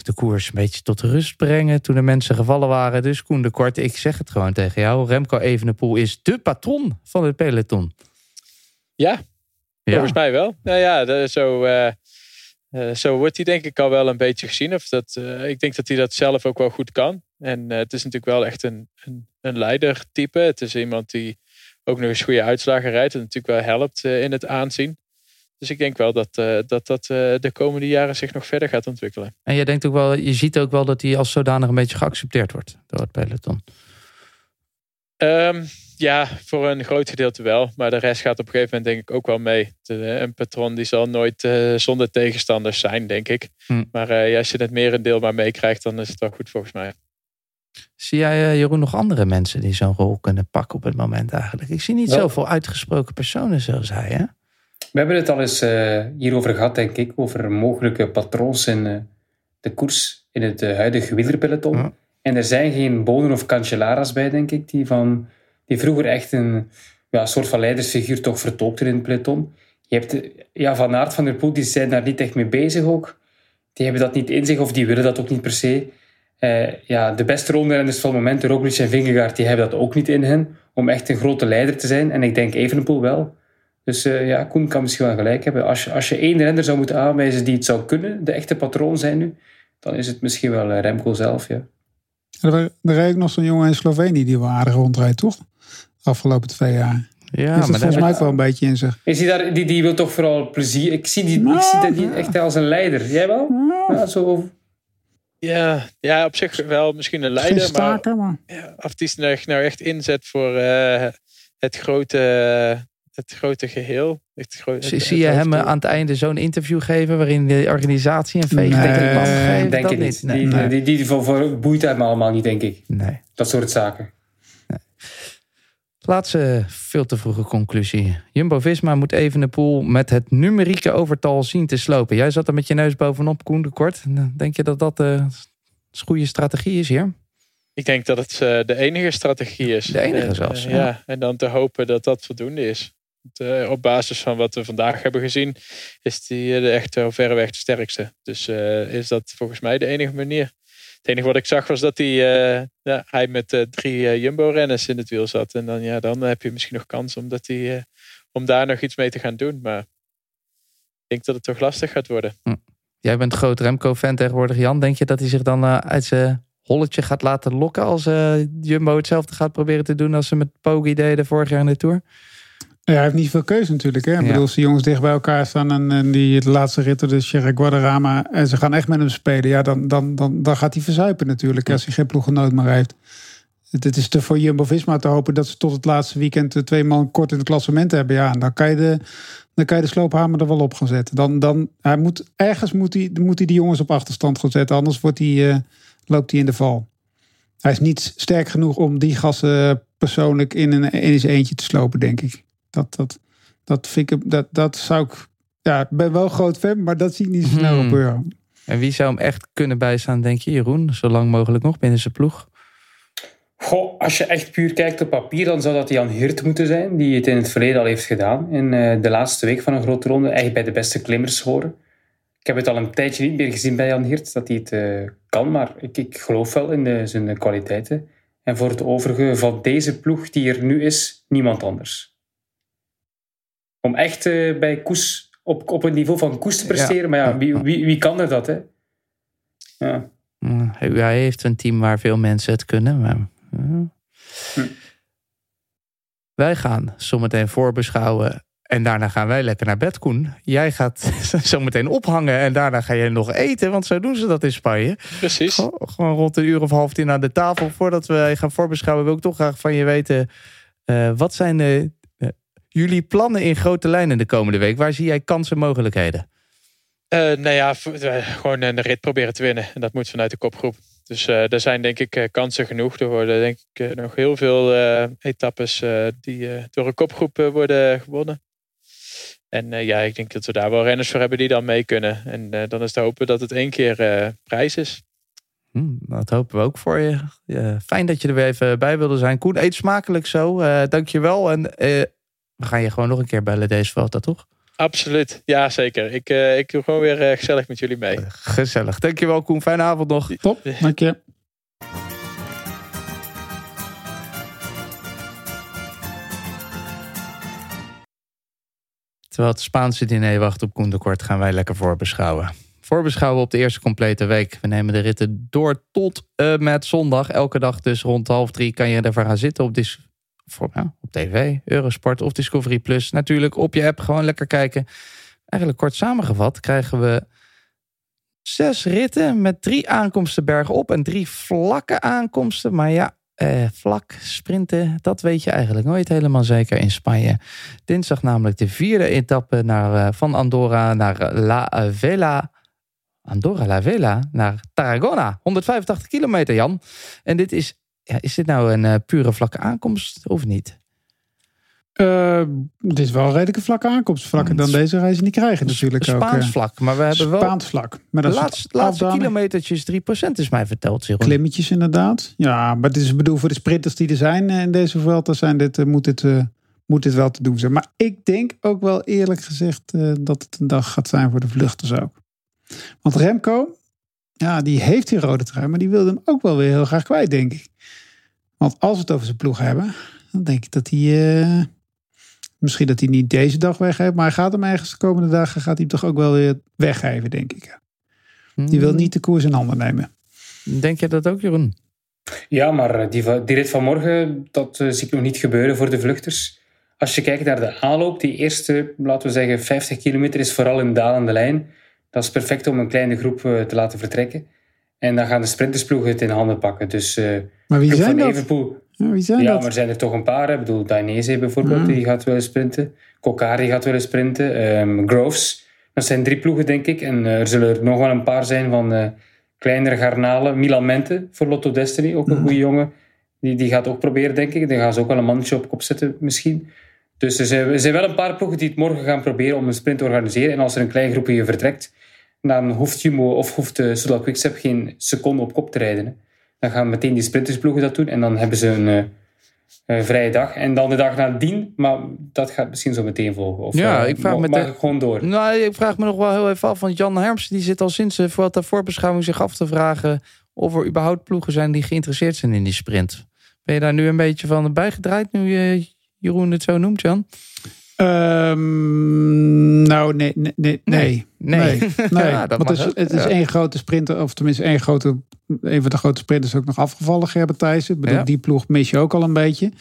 de koers een beetje tot rust brengen toen de mensen gevallen waren. Dus Koen de Kort, ik zeg het gewoon tegen jou. Remco Evenepoel is de patron van het peloton. Ja, ja. volgens mij wel. Nou ja, zo, uh, eh, zo wordt hij denk ik al wel een beetje gezien. Of dat, eh, ik denk dat hij dat zelf ook wel goed kan. En eh, het is natuurlijk wel echt een, een, een leidertype. Het is iemand die ook nog eens goede uitslagen rijdt. En natuurlijk wel helpt in het aanzien. Dus ik denk wel dat dat, dat de komende jaren zich nog verder gaat ontwikkelen. En je denkt ook wel, je ziet ook wel dat hij als zodanig een beetje geaccepteerd wordt door het peloton. Um, ja, voor een groot gedeelte wel. Maar de rest gaat op een gegeven moment denk ik ook wel mee. een patron die zal nooit uh, zonder tegenstanders zijn, denk ik. Hm. Maar uh, ja, als je het merendeel maar meekrijgt, dan is het wel goed volgens mij. Zie jij, uh, Jeroen, nog andere mensen die zo'n rol kunnen pakken op het moment eigenlijk? Ik zie niet zoveel uitgesproken personen zoals hij, hè? We hebben het al eens hierover gehad, denk ik. Over mogelijke patrons in de koers in het huidige wielerpeloton. Hm. En er zijn geen Bonen of Cancellara's bij, denk ik, die van die vroeger echt een ja, soort van leidersfiguur toch vertolkte in het peloton. Je hebt ja, Van Aert, Van der Poel, die zijn daar niet echt mee bezig ook. Die hebben dat niet in zich of die willen dat ook niet per se. Uh, ja, de beste rondrenners van het moment, Roglic en Vingegaard, die hebben dat ook niet in hen. Om echt een grote leider te zijn. En ik denk Evenepoel wel. Dus uh, ja, Koen kan misschien wel gelijk hebben. Als je, als je één renner zou moeten aanwijzen die het zou kunnen, de echte patroon zijn nu, dan is het misschien wel eh, Remco zelf, ja. Er, er nog zo'n jongen in Slovenië die wel aardig rondrijdt, toch? afgelopen twee jaar. Ja, maar volgens mij wel een beetje in zich. Is hij daar, die, die wil toch vooral plezier. Ik zie, die, ik zie dat niet echt als een leider. Jij wel? Ja, zo. Ja, ja, op zich wel misschien een leider. Staken, maar, maar. Ja, of die zich nou echt inzet voor uh, het, grote, het grote geheel. Het zie je hem aan het einde zo'n interview geven waarin de organisatie een veeg nee, tegen de band geeft? Denk ik niet. Nee. Die, die, die, die, voor, voor boeit hem allemaal niet, denk ik. Nee. Dat soort zaken. Laatste veel te vroege conclusie. Jumbo-Visma moet even de pool met het numerieke overtal zien te slopen. Jij zat er met je neus bovenop, Koen de Kort. Denk je dat dat de eh, goede strategie is hier? Ik denk dat het uh, de enige strategie is. De enige zelfs. Uh, ja. en dan te hopen dat dat voldoende is. Uh, op basis van wat we vandaag hebben gezien, is die de echt verreweg de sterkste. Dus is dat volgens mij de enige manier. Het enige wat ik zag was dat hij, uh, ja, hij met drie Jumbo-renners in het wiel zat. En dan, ja, dan heb je misschien nog kans omdat hij, om daar nog iets mee te gaan doen. Maar ik denk dat het toch lastig gaat worden. Hm. Jij bent groot Remco-fan tegenwoordig, Jan. Denk je dat hij zich dan uit zijn holletje gaat laten lokken als Jumbo hetzelfde gaat proberen te doen als ze met Poggi deden vorig jaar in de Tour? Ja, hij heeft niet veel keuze natuurlijk. Hè? Ik bedoel, als die jongens dicht bij elkaar staan en, en die de laatste ritten, de Sierra Guadarrama, en ze gaan echt met hem spelen, ja, dan, dan, dan, dan gaat hij verzuipen natuurlijk als hij geen ploeggenoot meer heeft. Het, is te voor Jumbo-Visma te hopen dat ze tot het laatste weekend de twee man kort in het klassement hebben. Ja, en dan kan je de, dan kan je de sloophamer er wel op gaan zetten. Dan, dan, hij moet, ergens moet hij, moet hij die jongens op achterstand gaan zetten, anders wordt hij, uh, loopt hij in de val. Hij is niet sterk genoeg om die gassen persoonlijk in, een, in zijn eentje te slopen, denk ik. Dat, dat, dat vind ik, dat, dat zou ik, ja, ik ben wel groot fan, maar dat zie ik niet zo snel hmm. gebeuren. En wie zou hem echt kunnen bijstaan, denk je, Jeroen? Zo lang mogelijk nog binnen zijn ploeg? Goh, als je echt puur kijkt op papier, dan zou dat Jan Hirt moeten zijn, die het in het verleden al heeft gedaan. In uh, de laatste week van een grote ronde, eigenlijk bij de beste klimmers horen. Ik heb het al een tijdje niet meer gezien bij Jan Hirt, dat hij het uh, kan, maar ik, ik geloof wel in de, zijn kwaliteiten. En voor het overige van deze ploeg die er nu is, niemand anders. Om echt uh, bij Koes op, op het niveau van Koes te presteren. Maar ja, wie, wie, wie kan er dat, hè? Ja. Hij heeft een team waar veel mensen het kunnen. Maar... Hm. Wij gaan zometeen voorbeschouwen. En daarna gaan wij lekker naar bed, Koen. Jij gaat [LAUGHS] zometeen ophangen en daarna ga je nog eten. Want zo doen ze dat in Spanje. Precies. Gewoon, rond een uur of half tien aan de tafel. Voordat we gaan voorbeschouwen wil ik toch graag van je weten... Uh, wat zijn de jullie plannen in grote lijnen de komende week? Waar zie jij kansen en mogelijkheden? Uh, nou ja, gewoon een rit proberen te winnen. En dat moet vanuit de kopgroep. Dus uh, er zijn denk ik kansen genoeg. Er worden denk ik nog heel veel etappes die door een kopgroep worden gewonnen. En ja, ik denk dat we daar wel renners voor hebben die dan mee kunnen. En dan is te hopen dat het één keer prijs is. Hmm, dat hopen we ook voor je. fijn dat je er weer even bij wilde zijn. Koen, eet smakelijk zo. Dank je wel. En we gaan je gewoon nog een keer bellen deze foto, toch? Absoluut, ja zeker. Ik, uh, ik doe gewoon weer uh, gezellig met jullie mee. Gezellig. Dankjewel Koen, fijne avond nog. Top, dank je. Terwijl het Spaanse diner wacht op Koen de Kort, gaan wij lekker voorbeschouwen. Voorbeschouwen op de eerste complete week. We nemen de ritten door tot uh, met zondag. Elke dag dus rond half drie kan je ervoor gaan zitten op, dis op tv, Eurosport of Discovery Plus. Natuurlijk op je app gewoon lekker kijken. Eigenlijk kort samengevat krijgen we zes ritten met drie aankomsten bergop en drie vlakke aankomsten. Maar ja, eh, vlak sprinten, dat weet je eigenlijk nooit helemaal zeker in Spanje. Dinsdag namelijk de vierde etappe naar, uh, van Andorra naar La Vela. Andorra La Vela naar Tarragona. 185 kilometer, Jan. En dit is, ja, is dit nou een uh, pure vlakke aankomst of niet? Uh, het is wel een redelijke vlakke aankomst. Vlakker dan deze reizen niet krijgen natuurlijk Spaans ook. Spaans vlak, maar we hebben wel... Spaans vlak. Maar dat laatste, laatste kilometertjes 3% is mij verteld. Jeroen. Klimmetjes inderdaad. Ja, maar het is bedoel voor de sprinters die er zijn in deze Vuelta zijn dit, moet, dit, uh, moet dit wel te doen zijn. Maar ik denk ook wel eerlijk gezegd dat het een dag gaat zijn voor de vluchters ook. Want Remco, ja, die heeft die rode trui, maar die wilde hem ook wel weer heel graag kwijt, denk ik. Want als we het over zijn ploeg hebben, dan denk ik dat hij Misschien dat hij niet deze dag weggeeft, maar hij gaat hem ergens de komende dagen gaat hij toch ook wel weer weggeven, denk ik. Die wil niet de koers in handen nemen. Denk je dat ook, Jeroen? Ja, maar die, die rit van morgen, dat uh, zie ik nog niet gebeuren voor de vluchters. Als je kijkt naar de aanloop, die eerste, laten we zeggen, 50 kilometer is vooral een dalende lijn. Dat is perfect om een kleine groep uh, te laten vertrekken. En dan gaan de sprintersploegen het in handen pakken. Dus, uh, maar wie zijn dat? Evenpoel, ja, wie zijn ja, dat? maar er zijn er toch een paar. Hè. Ik bedoel, Dainese bijvoorbeeld, Ja. die gaat willen sprinten. Kokari gaat willen sprinten. Ehm, Groves. Dat zijn drie ploegen, denk ik. En eh, er zullen er nog wel een paar zijn van eh, kleinere garnalen. Milan Mente voor Lotto Destiny, ook een goede jongen. Die, die gaat ook proberen, denk ik. Dan gaan ze ook wel een mannetje op kop zetten, misschien. Dus er zijn, er zijn wel een paar ploegen die het morgen gaan proberen om een sprint te organiseren. En als er een klein groepje vertrekt, dan hoeft Jumbo of hoeft de Soudal Quickstep geen seconde op kop te rijden. Hè. Dan gaan meteen die sprintersploegen dat doen. En dan hebben ze een uh, uh, vrije dag. En dan de dag nadien, maar dat gaat misschien zo meteen volgen. Of, Ja, uh, ik vraag me mag ik gewoon door. Nou, ik vraag me nog wel heel even af. Want Jan Herms die zit al sinds de Vuelta voorbeschouwing zich af te vragen... of er überhaupt ploegen zijn die geïnteresseerd zijn in die sprint. Ben je daar nu een beetje van bijgedraaid nu je Jeroen het zo noemt, Jan? Ehm, nou, nee, nee, nee. nee. Nee. nee. nee. [LAUGHS] Ja, dat Want het is, het is Ja. één grote sprinter, of tenminste één grote, een van de grote sprinters ook nog afgevallen, Gerben Thijssen. Ik bedoel, Ja. Die ploeg mis je ook al een beetje.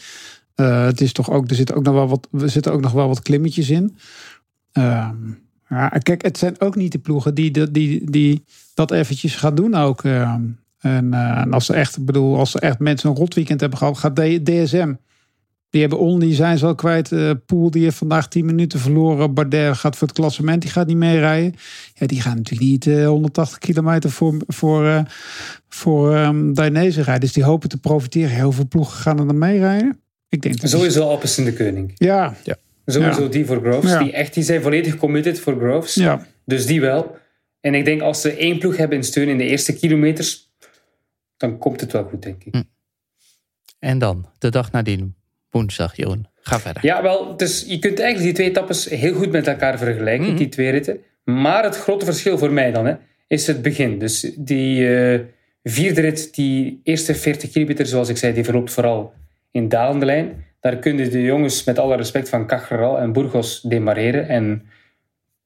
Eh, het is toch ook, er zitten ook nog wel wat, er zitten ook nog wel wat klimmetjes in. Ehm, ja, kijk, het zijn ook niet de ploegen die, die, die, die dat eventjes gaan doen ook. ehm. en, eh, en als ze echt, bedoel, als ze echt mensen een rotweekend hebben gehad, gaat DSM. Die hebben on, die zijn ze al kwijt. Eh Poel, die heeft vandaag 10 minuten verloren. Bardet gaat voor het klassement, die gaat niet meerijden. Ja, die gaan natuurlijk niet eh, 180 kilometer voor, voor, eh voor ehm Dainese rijden. Dus die hopen te profiteren. Heel veel ploegen gaan er dan meerijden. Ik denk dat die- Sowieso Alpes in de Koning. Ja, Sowieso Ja. die voor Groves. Ja. Die, echt, die zijn volledig committed voor Groves. ja. Dus die wel. En ik denk als ze één ploeg hebben in steun in de eerste kilometers, dan komt het wel goed, denk ik. En dan, de dag nadien, woensdag, Jeroen. Ga verder. Ja, wel, dus je kunt eigenlijk die twee etappes heel goed met elkaar vergelijken, Mhm. die twee ritten. Maar het grote verschil voor mij dan, hè, is het begin. Dus die eh, vierde rit, die eerste 40 kilometer, zoals ik zei, die verloopt vooral in dalende lijn. Daar kunnen de jongens met alle respect van Cacheral en Burgos demareren. En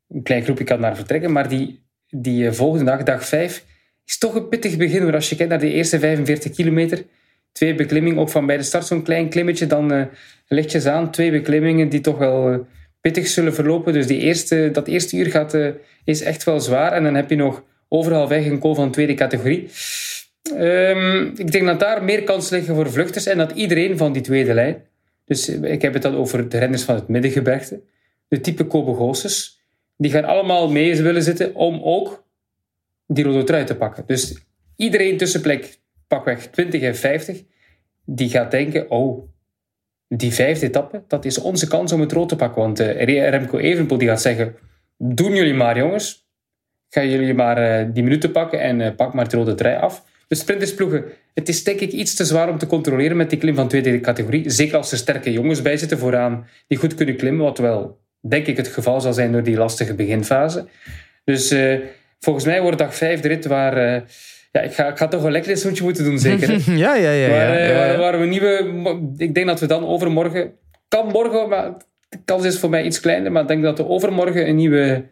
een klein groepje kan daar vertrekken. Maar die, die eh, volgende dag, dag 5, is toch een pittig begin. Want als je kijkt naar de eerste 45 kilometer, twee beklimmingen, ook van bij de start zo'n klein klimmetje, dan eh, lichtjes aan. Twee beklimmingen die toch wel eh, pittig zullen verlopen. Dus die eerste, dat eerste uur gaat, eh, is echt wel zwaar. En dan heb je nog overal weg een kool van tweede categorie. Ehm, ik denk dat daar meer kansen liggen voor vluchters en dat iedereen van die tweede lijn, dus ik heb het dan over de renners van het middengebergte, de type Kobe Goossens, die gaan allemaal mee willen zitten om ook die rode trui te pakken. Dus iedereen tussen plek pakweg 20 en 50, die gaat denken, oh, die vijfde etappe, dat is onze kans om het rood te pakken. Want eh, Remco Evenepoel die gaat zeggen, doen jullie maar jongens, gaan jullie maar eh, die minuten pakken en eh, pak maar het rode trui af. De sprintersploegen, het is denk ik iets te zwaar om te controleren met die klim van tweede categorie. Zeker als er sterke jongens bij zitten vooraan die goed kunnen klimmen, wat wel denk ik het geval zal zijn door die lastige beginfase. Dus volgens mij wordt dag vijf de rit waar... eh, ja, ik ga, ik ga toch een lekkershoedje moeten doen, zeker. [LAUGHS] ja, ja, ja. ja, waar, eh, ja, waar, ja. waar we nieuwe... Ik denk dat we dan overmorgen... Kan morgen, maar de kans is voor mij iets kleiner, maar ik denk dat we overmorgen een nieuwe,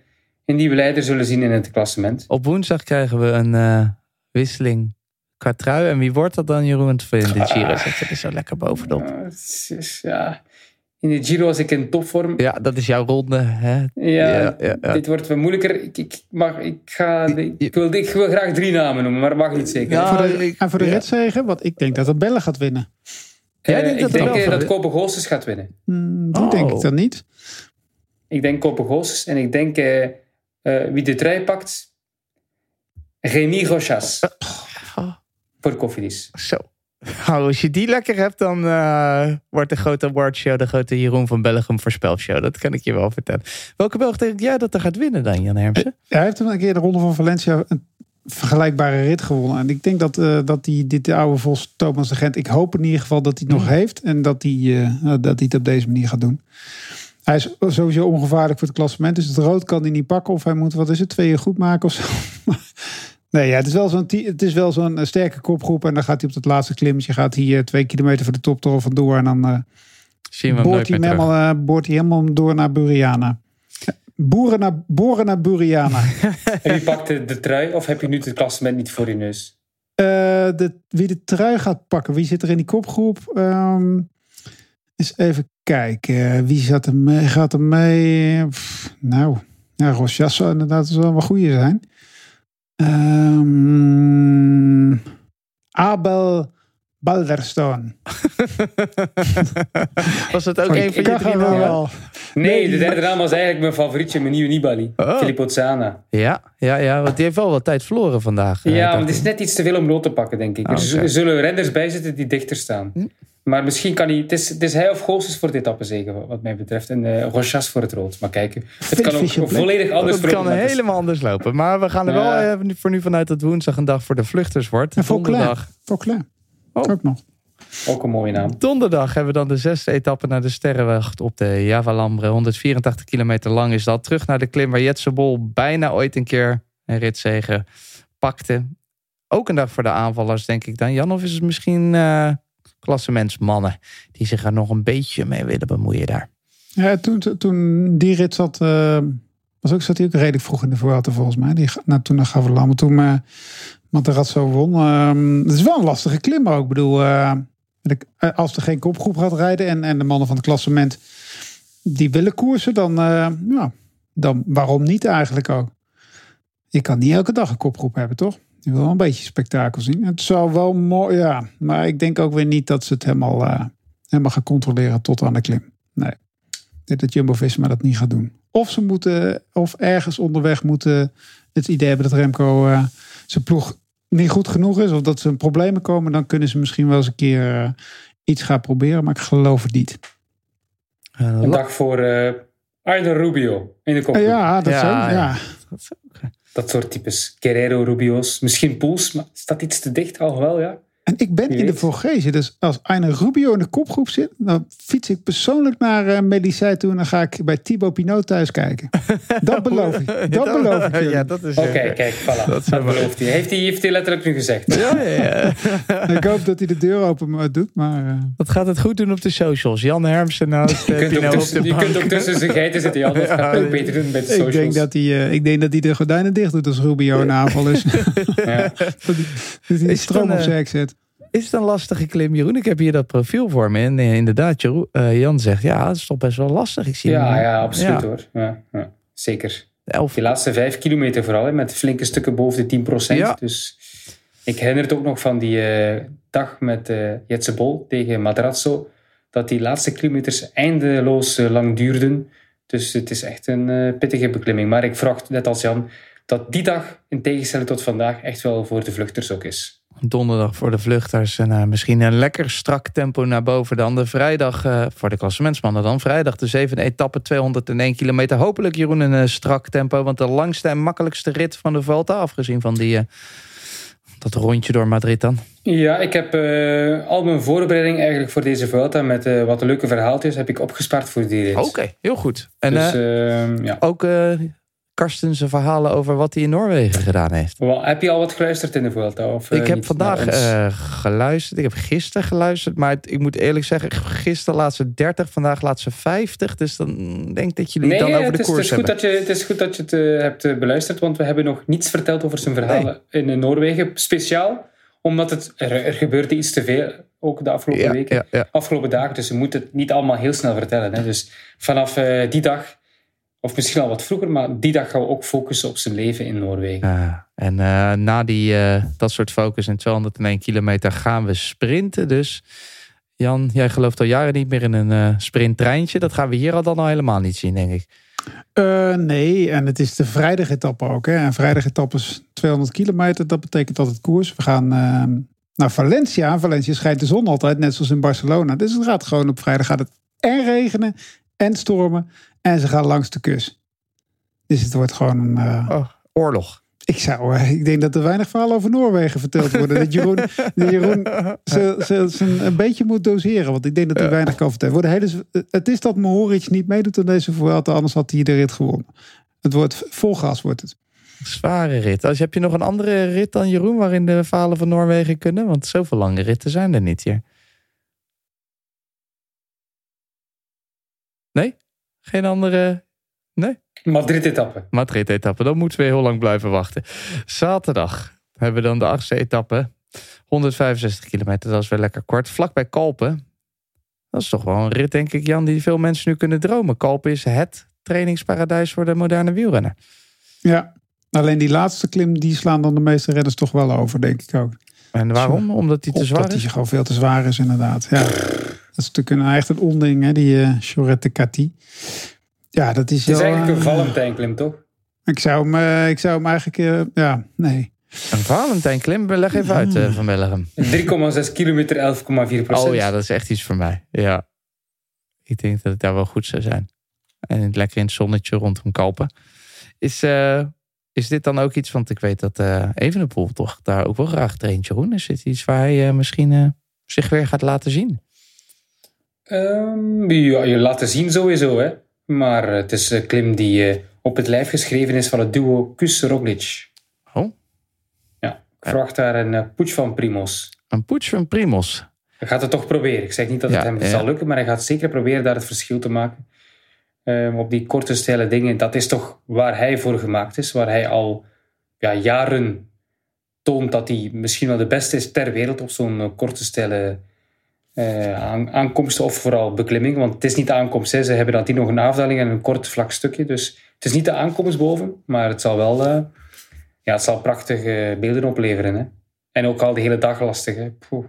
een nieuwe leider zullen zien in het klassement. Op woensdag krijgen we een uh, wisseling qua trui. En wie wordt dat dan, Jeroen? In de Giro zit je er zo lekker bovenop. Uh, ja, in de Giro was ik in topvorm. Ja, dat is jouw ronde. Hè? Ja, ja, ja, dit wordt moeilijker. Ik, ik, mag, ik, ga, ik, wil, ik wil graag drie namen noemen, maar dat mag niet zeker. Ja, voor de, en voor de ritzegen, want ik denk dat het Bellen gaat winnen. Uh, ik dat denk dat, dat Kope Goossens gaat winnen. Hmm, die oh. denk ik dan niet. Ik denk Kope Goossens en ik denk uh, uh, wie de trui pakt, Rémi Rochas. Oh. Voor Koffiedis. Zo. Nou, als je die lekker hebt, dan uh, wordt de grote awardshow de grote Jeroen van Belgium voorspelshow. Dat kan ik je wel vertellen. Welke Belg denk jij dat er gaat winnen dan, Jan Hermsen? Ja, hij heeft een keer de Ronde van Valencia een vergelijkbare rit gewonnen. En ik denk dat, uh, dat die, dit oude Vos Thomas de Gent, ik hoop in ieder geval dat hij het nog mm. heeft. En dat hij, uh, dat hij het op deze manier gaat doen. Hij is sowieso ongevaarlijk voor het klassement. Dus het rood kan hij niet pakken. Of hij moet, wat is het, tweeën goed maken of zo. [LAUGHS] Nee, ja, het is wel zo'n het is wel zo'n sterke kopgroep. En dan gaat hij op het laatste klimmetje. Gaat hij uh, twee kilometer voor de top door vandoor. En dan uh, boort, hij helemaal, uh, boort hij helemaal door naar Buriana. Boeren naar, boren naar Buriana. [LAUGHS] en wie pakt de, de, trui? Of heb je nu het klassement niet voor je neus? de, wie de trui gaat pakken. Wie zit er in die kopgroep? Um, eens even kijken. Wie zat er mee? Gaat er mee? Pff, nou, ja, zou inderdaad wel een goede zijn. Um, Abel Balderstone. [LAUGHS] was het ook een van je drie wel? Nee, de derde naam was eigenlijk mijn favorietje, mijn nieuwe Nibali. Oh. Filippo Zana. Ja, ja, ja, want die heeft wel wat tijd verloren vandaag. Ja, maar het is net iets te veel om rood te pakken, denk ik. er ah, zullen renners bij zitten die dichter staan. Maar misschien kan hij... Het is, het is hij of Goossens voor dit zeker, wat mij betreft. En uh, Rochas voor het rood. Maar kijken, het kan ook volledig anders Het kan helemaal anders lopen. Maar we gaan er wel uh, voor nu vanuit dat woensdag een dag voor de vluchters wordt. En Donderdag. Vauclair. Oh. Ook nog. Ook een mooie naam. Donderdag hebben we dan de zesde etappe naar de Sterrenwacht op de Javalambre. 184 kilometer lang is dat. Terug naar de klim waar Jetse Bol bijna ooit een keer een ritzegen pakte. Ook een dag voor de aanvallers, denk ik dan. Jan, of is het misschien... Uh, klassementsmannen die zich er nog een beetje mee willen bemoeien daar. Ja, toen, toen die rit zat, uh, was ook, zat hij ook redelijk vroeg in de Vuelta volgens mij. Die, nou, toen naar Gavalam, toen uh, Materazzo won. Uh, het is wel een lastige klim ook. Ik bedoel, uh, als er geen kopgroep gaat rijden en, en de mannen van het klassement die willen koersen, dan, ja, dan waarom niet eigenlijk ook? Je kan niet elke dag een kopgroep hebben, toch? Je wil wel een beetje spektakel zien. Het zou wel mooi, ja. Maar ik denk ook weer niet dat ze het helemaal, uh, helemaal gaan controleren tot aan de klim. Nee. Denk dat Jumbo-Visma dat niet gaat doen. Of ze moeten, of ergens onderweg moeten het idee hebben dat Remco uh, zijn ploeg niet goed genoeg is. Of dat ze in problemen komen. Dan kunnen ze misschien wel eens een keer uh, iets gaan proberen. Maar ik geloof het niet. Een dag voor uh, Arno Rubio in de kop. ja, dat ja, zou, ja. Dat soort types. Guerrero, Rubio's, misschien Poels, maar dat iets te dicht al wel, ja? En ik ben in de Vorgezen, dus als Arne Rubio in de kopgroep zit, dan fiets ik persoonlijk naar uh, Medicijn toe en dan ga ik bij Thibaut Pinot thuis kijken. Dat beloof ik. Dat beloof ik. Ja, dat is. Oké, okay, kijk, voilà. Dat, dat belooft hij. Heeft hij. Heeft hij letterlijk nu gezegd. Ja, ja, [LAUGHS] ik hoop dat hij de deur open doet, maar. Uh... Dat gaat het goed doen op de socials. Jan Hermsen nou. Je, kunt ook, tussen, je kunt ook tussen zijn geiten zitten. Jan, dat [LAUGHS] gaat ook beter doen met de socials. Ik denk dat hij, uh, ik denk dat hij de gordijnen dicht doet als Rubio een aanval is. [LAUGHS] ja. dat hij stroom op zijn zet. Is het een lastige klim, Jeroen? Ik heb hier dat profiel voor me. En eh, inderdaad, Jeroen, uh, Jan zegt, ja, het is toch best wel lastig. Ik zie ja, ja, absoluut hoor. Ja, ja, zeker. Elf... de laatste vijf kilometer vooral, met flinke stukken boven de 10%. Ja. Dus ik herinner het ook nog van die uh, dag met uh, Jetse Bol tegen Madrazo. Dat die laatste kilometers eindeloos lang duurden. Dus het is echt een pittige beklimming. Maar ik verwacht, net als Jan, dat die dag, in tegenstelling tot vandaag, echt wel voor de vluchters ook is donderdag voor de vluchters. En uh, misschien een lekker strak tempo naar boven dan. De vrijdag, uh, voor de klassementsmannen dan. Vrijdag de zevende etappe, 201 kilometer. Hopelijk Jeroen een uh, strak tempo. Want de langste en makkelijkste rit van de Vuelta. Afgezien van die, dat rondje door Madrid dan. Ja, ik heb al mijn voorbereiding eigenlijk voor deze Vuelta... met wat leuke verhaaltjes heb ik opgespaard voor die rit. Oké, heel goed. En dus, ehm, ja. ook Karsten zijn verhalen over wat hij in Noorwegen gedaan heeft. Heb je al wat geluisterd in de Vuelta? Of, eh, ik heb vandaag eh, geluisterd. Ik heb gisteren geluisterd. Maar het- ik moet eerlijk zeggen, gisteren laat ze 30, vandaag laat ze 50. Dus dan denk ik dat jullie Nee, dan over het de is, het, koers is goed hebben. dat je, het is goed dat je het eh, hebt beluisterd, want we hebben nog niets verteld over zijn verhalen in Noorwegen. Speciaal omdat het, er, er gebeurde iets te veel, ook de afgelopen Ja, weken, ja, ja. afgelopen dagen. Dus we moeten het niet allemaal heel snel vertellen. Hè. Dus vanaf die dag, of misschien al wat vroeger, maar die dag gaan we ook focussen op zijn leven in Noorwegen. Ja, en eh, na die, eh, dat soort focus in 201 kilometer gaan we sprinten. Dus Jan, jij gelooft al jaren niet meer in een eh sprinttreintje. Dat gaan we hier al dan al helemaal niet zien, denk ik. Eh, nee, en het is de vrijdagetappe ook. Hè. En is 200 kilometer. Dat betekent altijd koers. We gaan eh, naar Valencia. Valencia schijnt de zon altijd, net zoals in Barcelona. Dus het gaat gewoon op vrijdag gaat het en regenen en stormen. En ze gaan langs de kust. Dus het wordt gewoon een... eh, Oh, oorlog. ik, zou, eh, ik denk dat er weinig verhalen over Noorwegen verteld worden. dat Jeroen, [LAUGHS] dat Jeroen ze, ze, ze een beetje moet doseren. Want ik denk dat hij weinig kan vertellen. Wordt hele, het is dat Mohoric niet meedoet aan deze Vuelta. Anders had hij de rit gewonnen. Het wordt vol gas wordt het. Zware rit. Als, heb je nog een andere rit dan Jeroen waarin de verhalen van Noorwegen kunnen? Want zoveel lange ritten zijn er niet hier. Nee? Geen andere? Nee? Madrid-etappe. Madrid-etappe. Dan moeten we heel lang blijven wachten. Zaterdag hebben we dan de achtste etappe. 165 kilometer, dat is weer lekker kort. Vlakbij Kalpen. Dat is toch wel een rit, denk ik, Jan, die veel mensen nu kunnen dromen. Kalpen is het trainingsparadijs voor de moderne wielrenner. Ja, alleen die laatste klim, die slaan dan de meeste redders toch wel over, denk ik ook. En waarom? Omdat hij te zwaar Omdat is? die gewoon veel te zwaar is, inderdaad. Ja. Dat is natuurlijk een, echt een onding, hè, die uh, Chorette Cati. Ja, dat is Het is wel, eigenlijk een eh, Valentijnklim, toch? Ik zou hem, eh, ik zou hem eigenlijk, eh, ja, nee. Een Valentijn klim, leg even uit eh, van Bellegem. 3,6 kilometer, 11,4 procent. Oh ja, dat is echt iets voor mij. Ja. Ik denk dat het daar wel goed zou zijn. En lekker in het zonnetje rondom Kalpen. Is, eh, is dit dan ook iets, want ik weet dat eh Evenepoel toch daar ook wel graag traint, Jeroen. Is dit iets waar hij eh, misschien eh, zich weer gaat laten zien? Ehm, ja, je laten zien sowieso, hè. Maar het is een klim die eh, op het lijf geschreven is van het duo Kus-Roglic. Oh? Ja, ik verwacht daar een uh, poets van Primos. Een poets van Primos? Hij gaat het toch proberen. Ik zeg niet dat Ja, het hem ja. zal lukken, maar hij gaat zeker proberen daar het verschil te maken. Ehm, op die korte, stijle dingen, dat is toch waar hij voor gemaakt is. Waar hij al ja, jaren toont dat hij misschien wel de beste is ter wereld op zo'n eh, korte, stijle aan, aankomsten of vooral beklimming. Want het is niet de aankomst. Hè. Ze hebben dan die nog een afdaling en een kort vlak stukje. Dus het is niet de aankomst boven, maar het zal wel eh, ja, het zal prachtige beelden opleveren. Hè. En ook al de hele dag lastig. Hè. Poeh.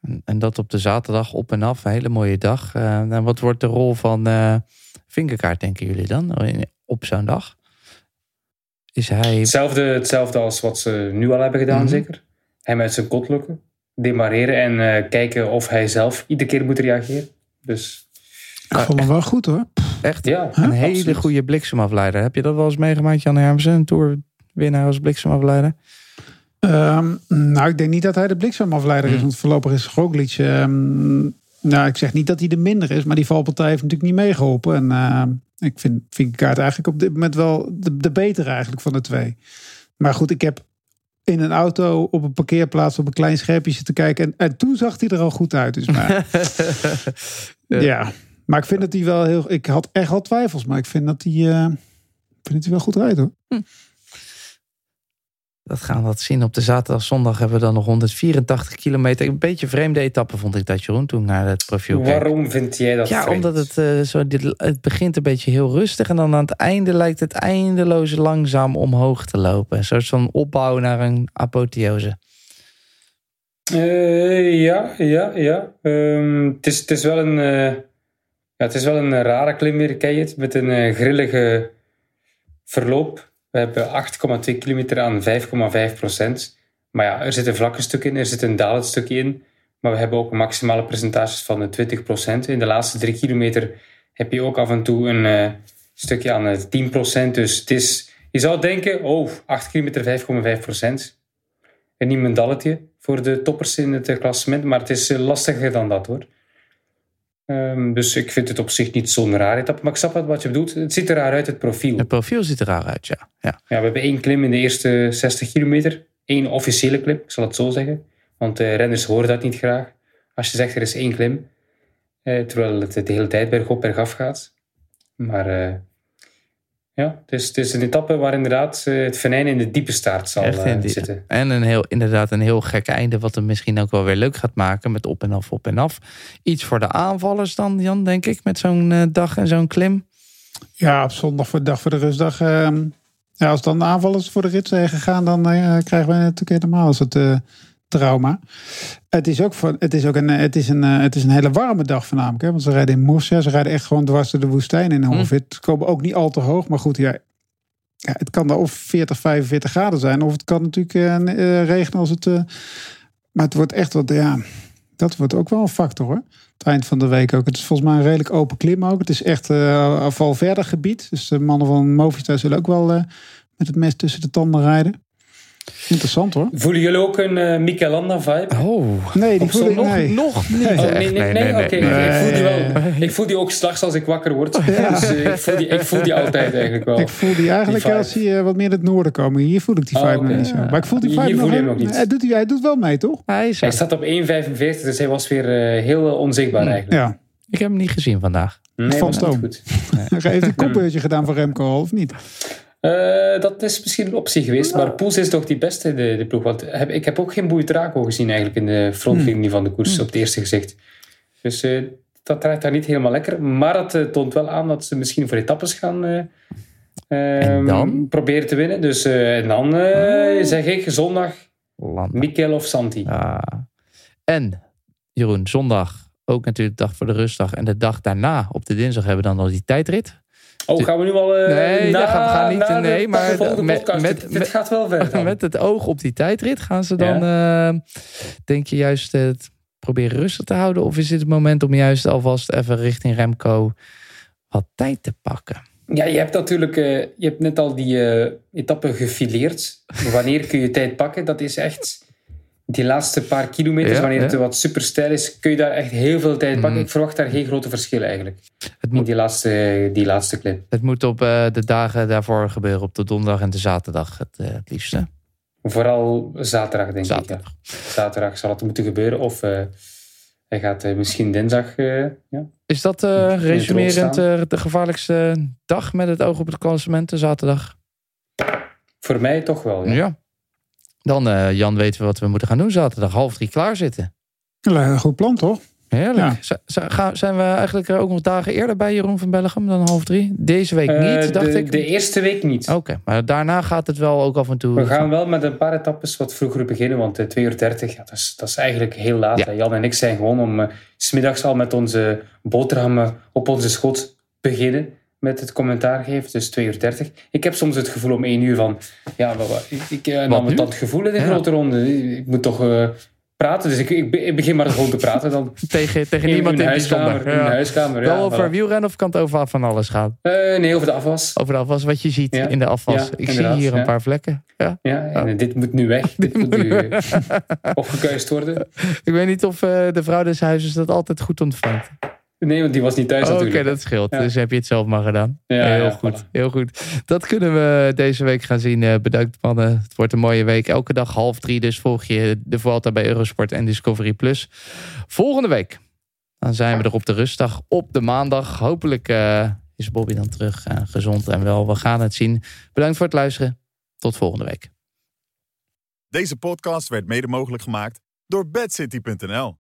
En, en dat op de zaterdag op en af, een hele mooie dag. Eh, en wat wordt de rol van eh Vinkerkaart, denken jullie dan, op zo'n dag? Is hij... Hetzelfde, hetzelfde als wat ze nu al hebben gedaan, Mhm. zeker. Hem uit zijn kot lukken. Demareren en eh, kijken of hij zelf iedere keer moet reageren. Dus Ik vond hem wel goed hoor. Echt ja, een hele absoluut. goede bliksemafleider. Heb je dat wel eens meegemaakt, Jan Hermsen? Een toerwinnaar als bliksemafleider? Ehm, nou, ik denk niet dat hij de bliksemafleider is. Want voorlopig is Roglic... ehm, nou, ik zeg niet dat hij er minder is. Maar die valpartij heeft natuurlijk niet meegeholpen. En ehm, ik vind Vingegaard eigenlijk op dit moment wel de, de betere eigenlijk van de twee. Maar goed, ik heb in een auto op een parkeerplaats op een klein scherpje zitten kijken. En, en toen zag hij er al goed uit. Dus maar, [LAUGHS] ja. maar ik vind dat hij wel heel... Ik had echt al twijfels, maar ik vind dat hij... eh, ik vind dat hij wel goed rijdt hoor. Dat gaan we wat zien. Op de zaterdag, zondag hebben we dan nog 184 kilometer. Een beetje vreemde etappe vond ik dat, Jeroen, toen naar het profiel keek. Waarom vind jij dat Ja, vreemd? omdat het, eh, zo, dit, het begint een beetje heel rustig. En dan aan het einde lijkt het eindeloos langzaam omhoog te lopen. Een soort van opbouw naar een apotheose. Eh, ja, ja, ja. Ehm, het, is, het, is wel een, eh, ja, het is wel een rare klim weer, ken je het? Met een grillige verloop. We hebben 8,2 kilometer aan 5,5 procent. Maar ja, er zit een vlakke stuk in, er zit een dalend stukje in. Maar we hebben ook maximale percentages van de 20 procent. In de laatste drie kilometer heb je ook af en toe een eh, stukje aan de 10 procent. Dus het is, je zou denken, oh, 8 kilometer 5,5 procent. En niet een dalletje voor de toppers in het klassement. Maar het is eh, lastiger dan dat hoor. Ehm, dus ik vind het op zich niet zo'n raar etappe. Maar ik snap wat- je bedoelt. Het ziet er raar uit, het profiel. Het profiel ziet er raar uit, ja. ja. Ja, we hebben één klim in de eerste 60 kilometer. Eén officiële klim, ik zal het zo zeggen. Want renners horen dat niet graag. Als je zegt er is één klim, eh, terwijl het de hele tijd bergop, bergaf gaat. Maar eh, ja, het is, het is een etappe waar inderdaad eh, het venijn in de diepe staart zal Echt eh, in die- zitten. En een heel, inderdaad een heel gek einde, wat hem misschien ook wel weer leuk gaat maken met op en af, op en af. Iets voor de aanvallers dan, Jan, denk ik, met zo'n eh, dag en zo'n klim. Ja, op zondag voor de dag voor de rustdag. ehm, ja, als dan de aanvallers voor de rit zijn gegaan, dan eh, krijgen wij natuurlijk helemaal als het eh, trauma. Het is ook, voor, het is ook een, eh, het is een, eh, het is een hele warme dag voornamelijk. Hè? Want ze rijden in Murcia, ze rijden echt gewoon dwars door de woestijn in ongeveer. Ze komen ook niet al te hoog, maar goed, ja, ja, het kan daar of 40, 45 graden zijn. Of het kan natuurlijk eh, eh, regenen als het... maar het wordt echt wat, ja, dat wordt ook wel een factor hoor. Het eind van de week ook. Het is volgens mij een redelijk open klim ook. Het is echt eh val verder gebied. Dus de mannen van Movistar zullen ook wel met het mes tussen de tanden rijden. Interessant hoor. Voelen jullie ook een eh Mikel Landa vibe? Oh, Nee, die voel ik zondag? nee. nog niet. Nee. Oh, nee, nee, nee, oké. nee. Ik voel die wel. Ik voel die ook s'nachts als ik wakker word. Dus eh, ik, voel die, ik voel die altijd eigenlijk wel. Ik voel die eigenlijk Die als hij eh, wat meer in het noorden komen. Hier voel ik die Oh, vibe nog niet zo. Maar ik voel die Hier vibe voel nog, je hem nog niet. Hij doet, hij doet wel mee, toch? Hij is Hij staat op 1,45, dus hij was weer eh, heel eh, onzichtbaar eigenlijk. Ja. Ik heb hem niet gezien vandaag. Nee, Van Stoom. goed. [LAUGHS] Hij heeft een kopbeurtje gedaan voor Remco of niet? Eh, dat is misschien een optie geweest, maar Poels is toch die beste, de, de ploeg. Want heb, ik heb ook geen Boeitraco gezien eigenlijk in de frontlinie van de koers op het eerste gezicht. Dus eh, dat draait daar niet helemaal lekker. Maar het eh, toont wel aan dat ze misschien voor etappes gaan eh, ehm, proberen te winnen. Dus en dan eh, zeg ik zondag. Mikel of Santi. Ja. En Jeroen, zondag ook natuurlijk dag voor de rustdag. En de dag daarna, op de dinsdag, hebben we dan al die tijdrit. Oh, gaan we nu al... eh, Nee, na, gaan we gaan niet, de- nee, maar de met- met- dit, met- dit gaat wel ver dan. Met het oog op die tijdrit gaan ze dan, eh, denk je juist het proberen rustig te houden? Of is dit het moment om juist alvast even richting Remco wat tijd te pakken? Ja, je hebt natuurlijk eh, je hebt net al die eh, etappe gefileerd. Wanneer kun je tijd pakken? Dat is echt die laatste paar kilometers. Ja, wanneer het ja. wat super stijl is, kun je daar echt heel veel tijd pakken. Mhm. Ik verwacht daar geen grote verschillen eigenlijk. Het In moet, die laatste, die laatste klim. het moet op eh, de dagen daarvoor gebeuren, op de donderdag en de zaterdag het, eh, het liefste. Vooral zaterdag, denk Zaterdag. ik. Ja. Zaterdag zal het moeten gebeuren. Of eh, hij gaat misschien dinsdag. ja. Is dat resumerend de gevaarlijkste dag met het oog op het klassement, de zaterdag? Voor mij toch wel. Ja. Dan, eh, Jan, weten we wat we moeten gaan doen zaterdag. Half drie klaar zitten. Een goed plan, toch? Heerlijk. Ja. Z- z- gaan- zijn we eigenlijk er ook nog dagen eerder bij Jeroen van Bellegem dan half drie? Deze week Eh, niet, dacht de, ik. de eerste week niet. Oké, maar daarna gaat het wel ook af en toe. We gaan wel met een paar etappes wat vroeger beginnen, want eh, 2 uur 30, ja, dat, is, dat is eigenlijk heel laat. Ja. Jan en ik zijn gewoon om eh, s smiddags al met onze boterhammen op onze schot beginnen met het commentaar geven. Dus 2 uur 30. Ik heb soms het gevoel om 1 uur van, ja, ik, eh, nam het dat gevoel in de Ja. grote ronde. Ik moet toch eh, praten, dus ik, ik, be- ik begin maar gewoon te praten dan. [LAUGHS] tegen, tegen In niemand in, bijzonder. huiskamer. In mijn Ja. huiskamer, Wel ja. over voilà. wielrennen of kan het over van alles gaan? Eh, nee, over de afwas. Over de afwas, wat je ziet Ja. in de afwas. Ja, ik zie hier een ja. paar vlekken. Ja. Ja, en dit moet nu weg. [LAUGHS] Dit moet nu opgekuist worden. [LAUGHS] Ik weet niet of eh, de vrouw des huizes dat altijd goed ontvangt. Nee, want die was niet thuis Oh, Oké, natuurlijk. dat scheelt. Ja. Dus heb je het zelf maar gedaan. Ja, heel ja, goed. voilà. Heel goed. Dat kunnen we deze week gaan zien. Eh, bedankt mannen. Het wordt een mooie week. Elke dag half drie. Dus volg je de Vuelta bij Eurosport en Discovery Plus. Volgende week. Dan zijn we er op de rustdag. Op de maandag. Hopelijk eh, is Bobby dan terug. eh, gezond en wel. We gaan het zien. Bedankt voor het luisteren. Tot volgende week. Deze podcast werd mede mogelijk gemaakt door bedcity.nl.